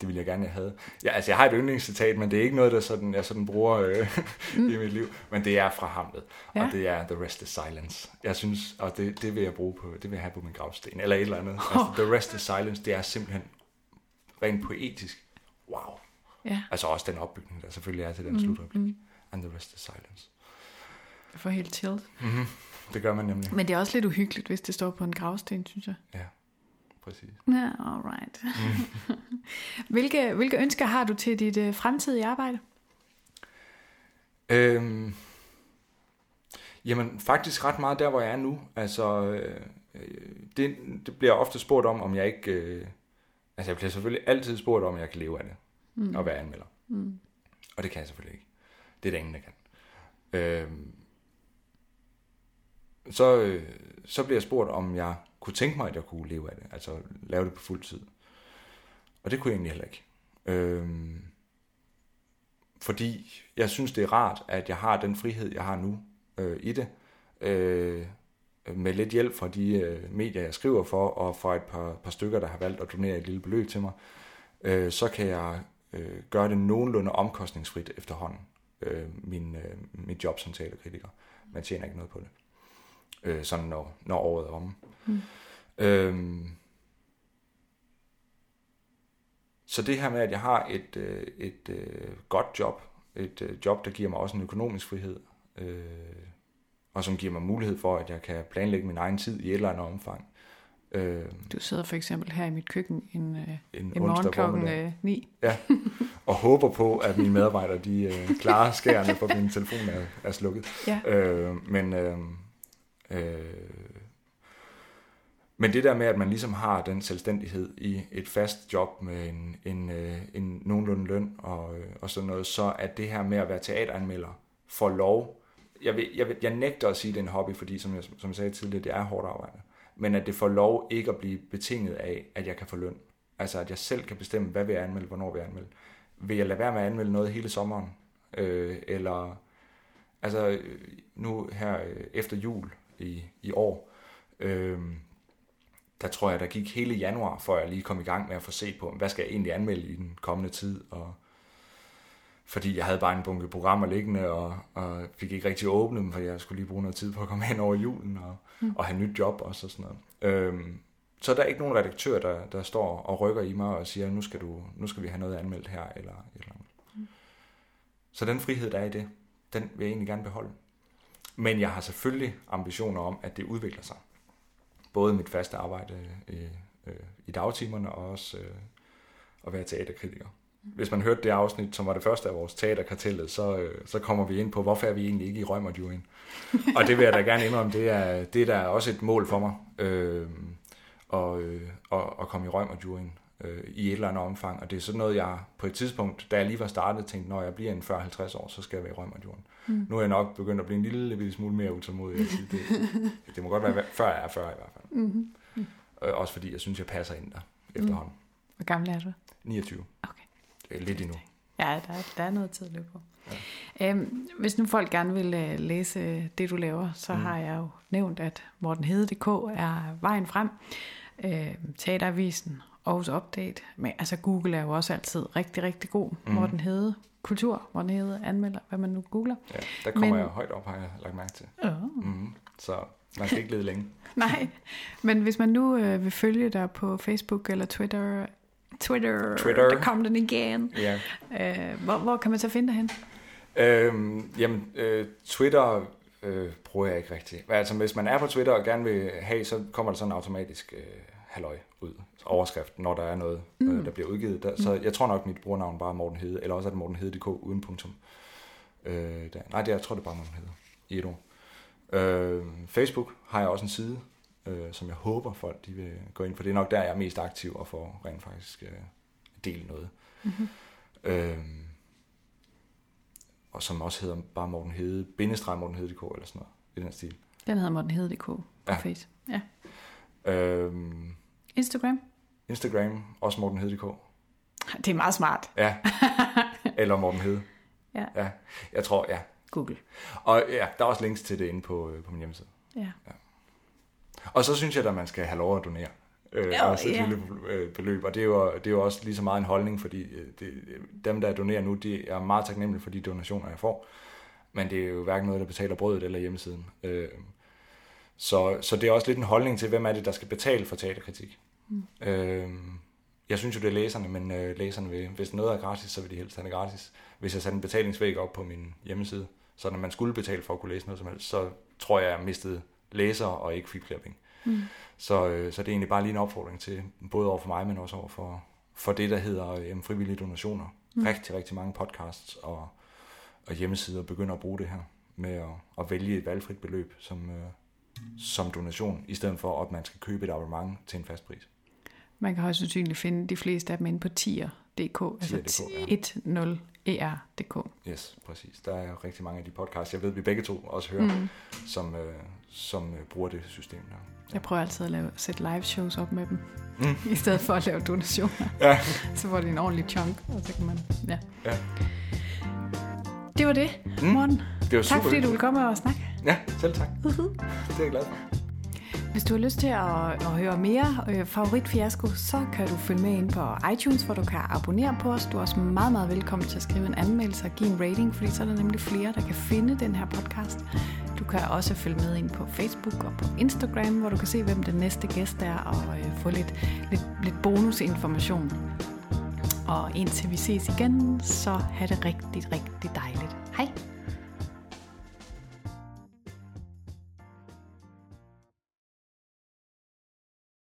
Det ville jeg gerne have. Ja, altså, jeg har et yndlingscitat, men det er ikke noget, der sådan, jeg sådan bruger øh, [laughs] mm. i mit liv. Men det er fra Hamlet, ja. og det er The Rest is Silence. Jeg synes, og det, det vil jeg bruge på, det vil jeg have på min gravsten, eller et eller andet. Oh. Altså, The Rest is Silence, det er simpelthen rent poetisk. Wow. Ja. Altså også den opbygning, der selvfølgelig er til den mm. slutreplik. Mm. And the rest is silence. Får helt chilled. Mm-hmm. Det gør man nemlig. Men det er også lidt uhyggeligt, hvis det står på en gravsten, synes jeg. Ja, præcis. Ja, alright. Mm. [laughs] hvilke, hvilke ønsker har du til dit uh, fremtidige arbejde? Øhm, jamen, faktisk ret meget der, hvor jeg er nu. Altså, øh, det, det bliver ofte spurgt om, om jeg ikke... Øh, altså, jeg bliver selvfølgelig altid spurgt om, jeg kan leve af det. Mm. Og være anmelder. Mm. Og det kan jeg selvfølgelig ikke. Det er der ingen, der kan. Øhm, så, øh, så bliver jeg spurgt, om jeg kunne tænke mig, at jeg kunne leve af det. Altså lave det på fuld tid. Og det kunne jeg egentlig heller ikke. Øhm, fordi jeg synes, det er rart, at jeg har den frihed, jeg har nu øh, i det. Øh, med lidt hjælp fra de øh, medier, jeg skriver for, og fra et par, par stykker, der har valgt at donere et lille beløb til mig, øh, så kan jeg øh, gøre det nogenlunde omkostningsfrit efterhånden, øh, min, øh, mit job som teaterkritiker. Man tjener ikke noget på det øh, sådan når, når året er omme. Mm. Øhm, så det her med, at jeg har et, øh, et øh, godt job, et øh, job, der giver mig også en økonomisk frihed, øh, og som giver mig mulighed for, at jeg kan planlægge min egen tid i et eller andet omfang. Øh, du sidder for eksempel her i mit køkken en, øh, en, en morgen klokken øh, 9. Ja, og håber på, at mine medarbejdere de øh, klarer skærene, for min telefon er, er slukket. Ja. Øh, men, øh, Øh, men det der med, at man ligesom har den selvstændighed i et fast job med en, en, øh, en nogenlunde løn og, øh, og sådan noget, så at det her med at være teateranmelder får lov, jeg, vil, jeg, vil, jeg nægter at sige, at det er en hobby, fordi som jeg, som jeg sagde tidligere, det er hårdt arbejde, men at det får lov ikke at blive betinget af, at jeg kan få løn. Altså at jeg selv kan bestemme, hvad vil jeg anmelde, hvornår vil jeg anmelde. Vil jeg lade være med at anmelde noget hele sommeren? Øh, eller altså nu her øh, efter jul, i, i år. Øhm, der tror jeg, der gik hele januar, før jeg lige kom i gang med at få set på, hvad skal jeg egentlig anmelde i den kommende tid, og fordi jeg havde bare en bunke programmer liggende, og, og fik ikke rigtig åbne dem, for jeg skulle lige bruge noget tid på at komme hen over julen, og, mm. og have nyt job og sådan noget. Øhm, så der er ikke nogen redaktør, der, der står og rykker i mig og siger, nu skal, du, nu skal vi have noget anmeldt her, eller eller andet. Mm. Så den frihed, der er i det, den vil jeg egentlig gerne beholde. Men jeg har selvfølgelig ambitioner om, at det udvikler sig. Både mit faste arbejde øh, øh, i dagtimerne og også øh, at være teaterkritiker. Hvis man hørte det afsnit, som var det første af vores teaterkartellet, så, øh, så kommer vi ind på, hvorfor er vi egentlig ikke i Rømmerjuryen. [laughs] og det vil jeg da gerne indrømme, det er, det er da også et mål for mig, øh, at, øh, at, at komme i Rømmerjuryen. Øh, i et eller andet omfang. Og det er sådan noget, jeg på et tidspunkt, da jeg lige var startet, tænkte, når jeg bliver en 40-50 år, så skal jeg være i Rømmerjorden. Mm. Nu er jeg nok begyndt at blive en lille, lille smule mere utålmodig. Det, det, det må godt være, før jeg er 40 i hvert fald. Mm-hmm. Mm. Øh, også fordi jeg synes, jeg passer ind der efterhånden. Mm. Hvor gammel er du? 29. Okay. Det er lidt endnu. Ja, der er, der er noget tid at løbe på. Ja. Øhm, hvis nu folk gerne vil uh, læse det, du laver, så mm. har jeg jo nævnt, at mortenhede.dk er vejen frem. Øh, Teateravisen, Aarhus Update. Men altså Google er jo også altid rigtig, rigtig god. Mm. Morten Hede kultur, Morten Hede anmelder, hvad man nu googler. Ja, der kommer men, jeg højt op, har jeg lagt mærke til. Oh. Mm. Så man skal ikke lede længe. [laughs] Nej, men hvis man nu øh, vil følge dig på Facebook eller Twitter, Twitter, Twitter. der kom den igen. Ja. Øh, hvor, hvor kan man så finde dig hen? Øhm, jamen, øh, Twitter øh, bruger jeg ikke rigtigt. Altså, hvis man er på Twitter og gerne vil have, så kommer der sådan automatisk øh, halløj ud, overskrift, når der er noget, øh, mm. øh, der bliver udgivet. Der, så jeg tror nok, mit brugernavn bare er Morten Hede, eller også er det Morten Hede.dk uden punktum. Øh, der. Nej, det er, jeg tror, det er bare Morten Hede i et ord. Øh, Facebook har jeg også en side, øh, som jeg håber folk de vil gå ind for. Det er nok der, jeg er mest aktiv og får rent faktisk øh, dele noget. Mm-hmm. Øh, og som også hedder bare Morten Hede, bindestreg Morten Hede.dk eller sådan noget, i den stil. Den hedder Morten Hede.dk på ja. Face. Ja. Øhm, Instagram? Instagram, også Morten Hede.dk. Det er meget smart. Ja, [laughs] eller Morten Hede. Ja. ja. Jeg tror, ja. Google. Og ja, der er også links til det inde på, øh, på min hjemmeside. Ja. ja. Og så synes jeg, at man skal have lov at donere. Øh, jo, også et ja. lille øh, beløb. Og det er, jo, det er jo også lige så meget en holdning, fordi øh, det, dem, der donerer nu, de er meget taknemmelige for de donationer, jeg får. Men det er jo hverken noget, der betaler brødet eller hjemmesiden. Øh, så, så det er også lidt en holdning til, hvem er det, der skal betale for teaterkritik. Mm. Øh, jeg synes jo, det er læserne, men øh, læserne vil, hvis noget er gratis, så vil de helst have det gratis. Hvis jeg satte en betalingsvæg op på min hjemmeside, så når man skulle betale for at kunne læse noget som helst, så tror jeg, jeg mistede læsere og ikke fik flere penge. Mm. Så, øh, så det er egentlig bare lige en opfordring til, både over for mig, men også over for, for det, der hedder øh, frivillige donationer. Mm. Rigtig, rigtig mange podcasts og, og hjemmesider begynder at bruge det her med at, at vælge et valgfrit beløb som, øh, som donation, i stedet for at man skal købe et abonnement til en fast pris. Man kan højst sandsynligt finde de fleste af dem inde på tier.dk, altså ja. 10er.dk. Yes, præcis. Der er jo rigtig mange af de podcasts, jeg ved, vi begge to også hører, mm. som, øh, som øh, bruger det system der. Ja. Jeg prøver altid at lave, sætte live shows op med dem, mm. [laughs] i stedet for at lave donationer. Ja. [laughs] så får de en ordentlig chunk, og så kan man... Ja. ja. Det var det, mm. Morten. Det var tak fordi du ville komme og snakke. Ja, selv tak. Uh-huh. [laughs] Det er jeg glad for. Hvis du har lyst til at, at høre mere øh, favoritfiasko, så kan du følge med ind på iTunes, hvor du kan abonnere på os. Du er også meget, meget velkommen til at skrive en anmeldelse og give en rating, fordi så er der nemlig flere, der kan finde den her podcast. Du kan også følge med ind på Facebook og på Instagram, hvor du kan se, hvem den næste gæst er, og øh, få lidt, lidt, lidt bonusinformation. Og indtil vi ses igen, så have det rigtig, rigtig dejligt. Hej!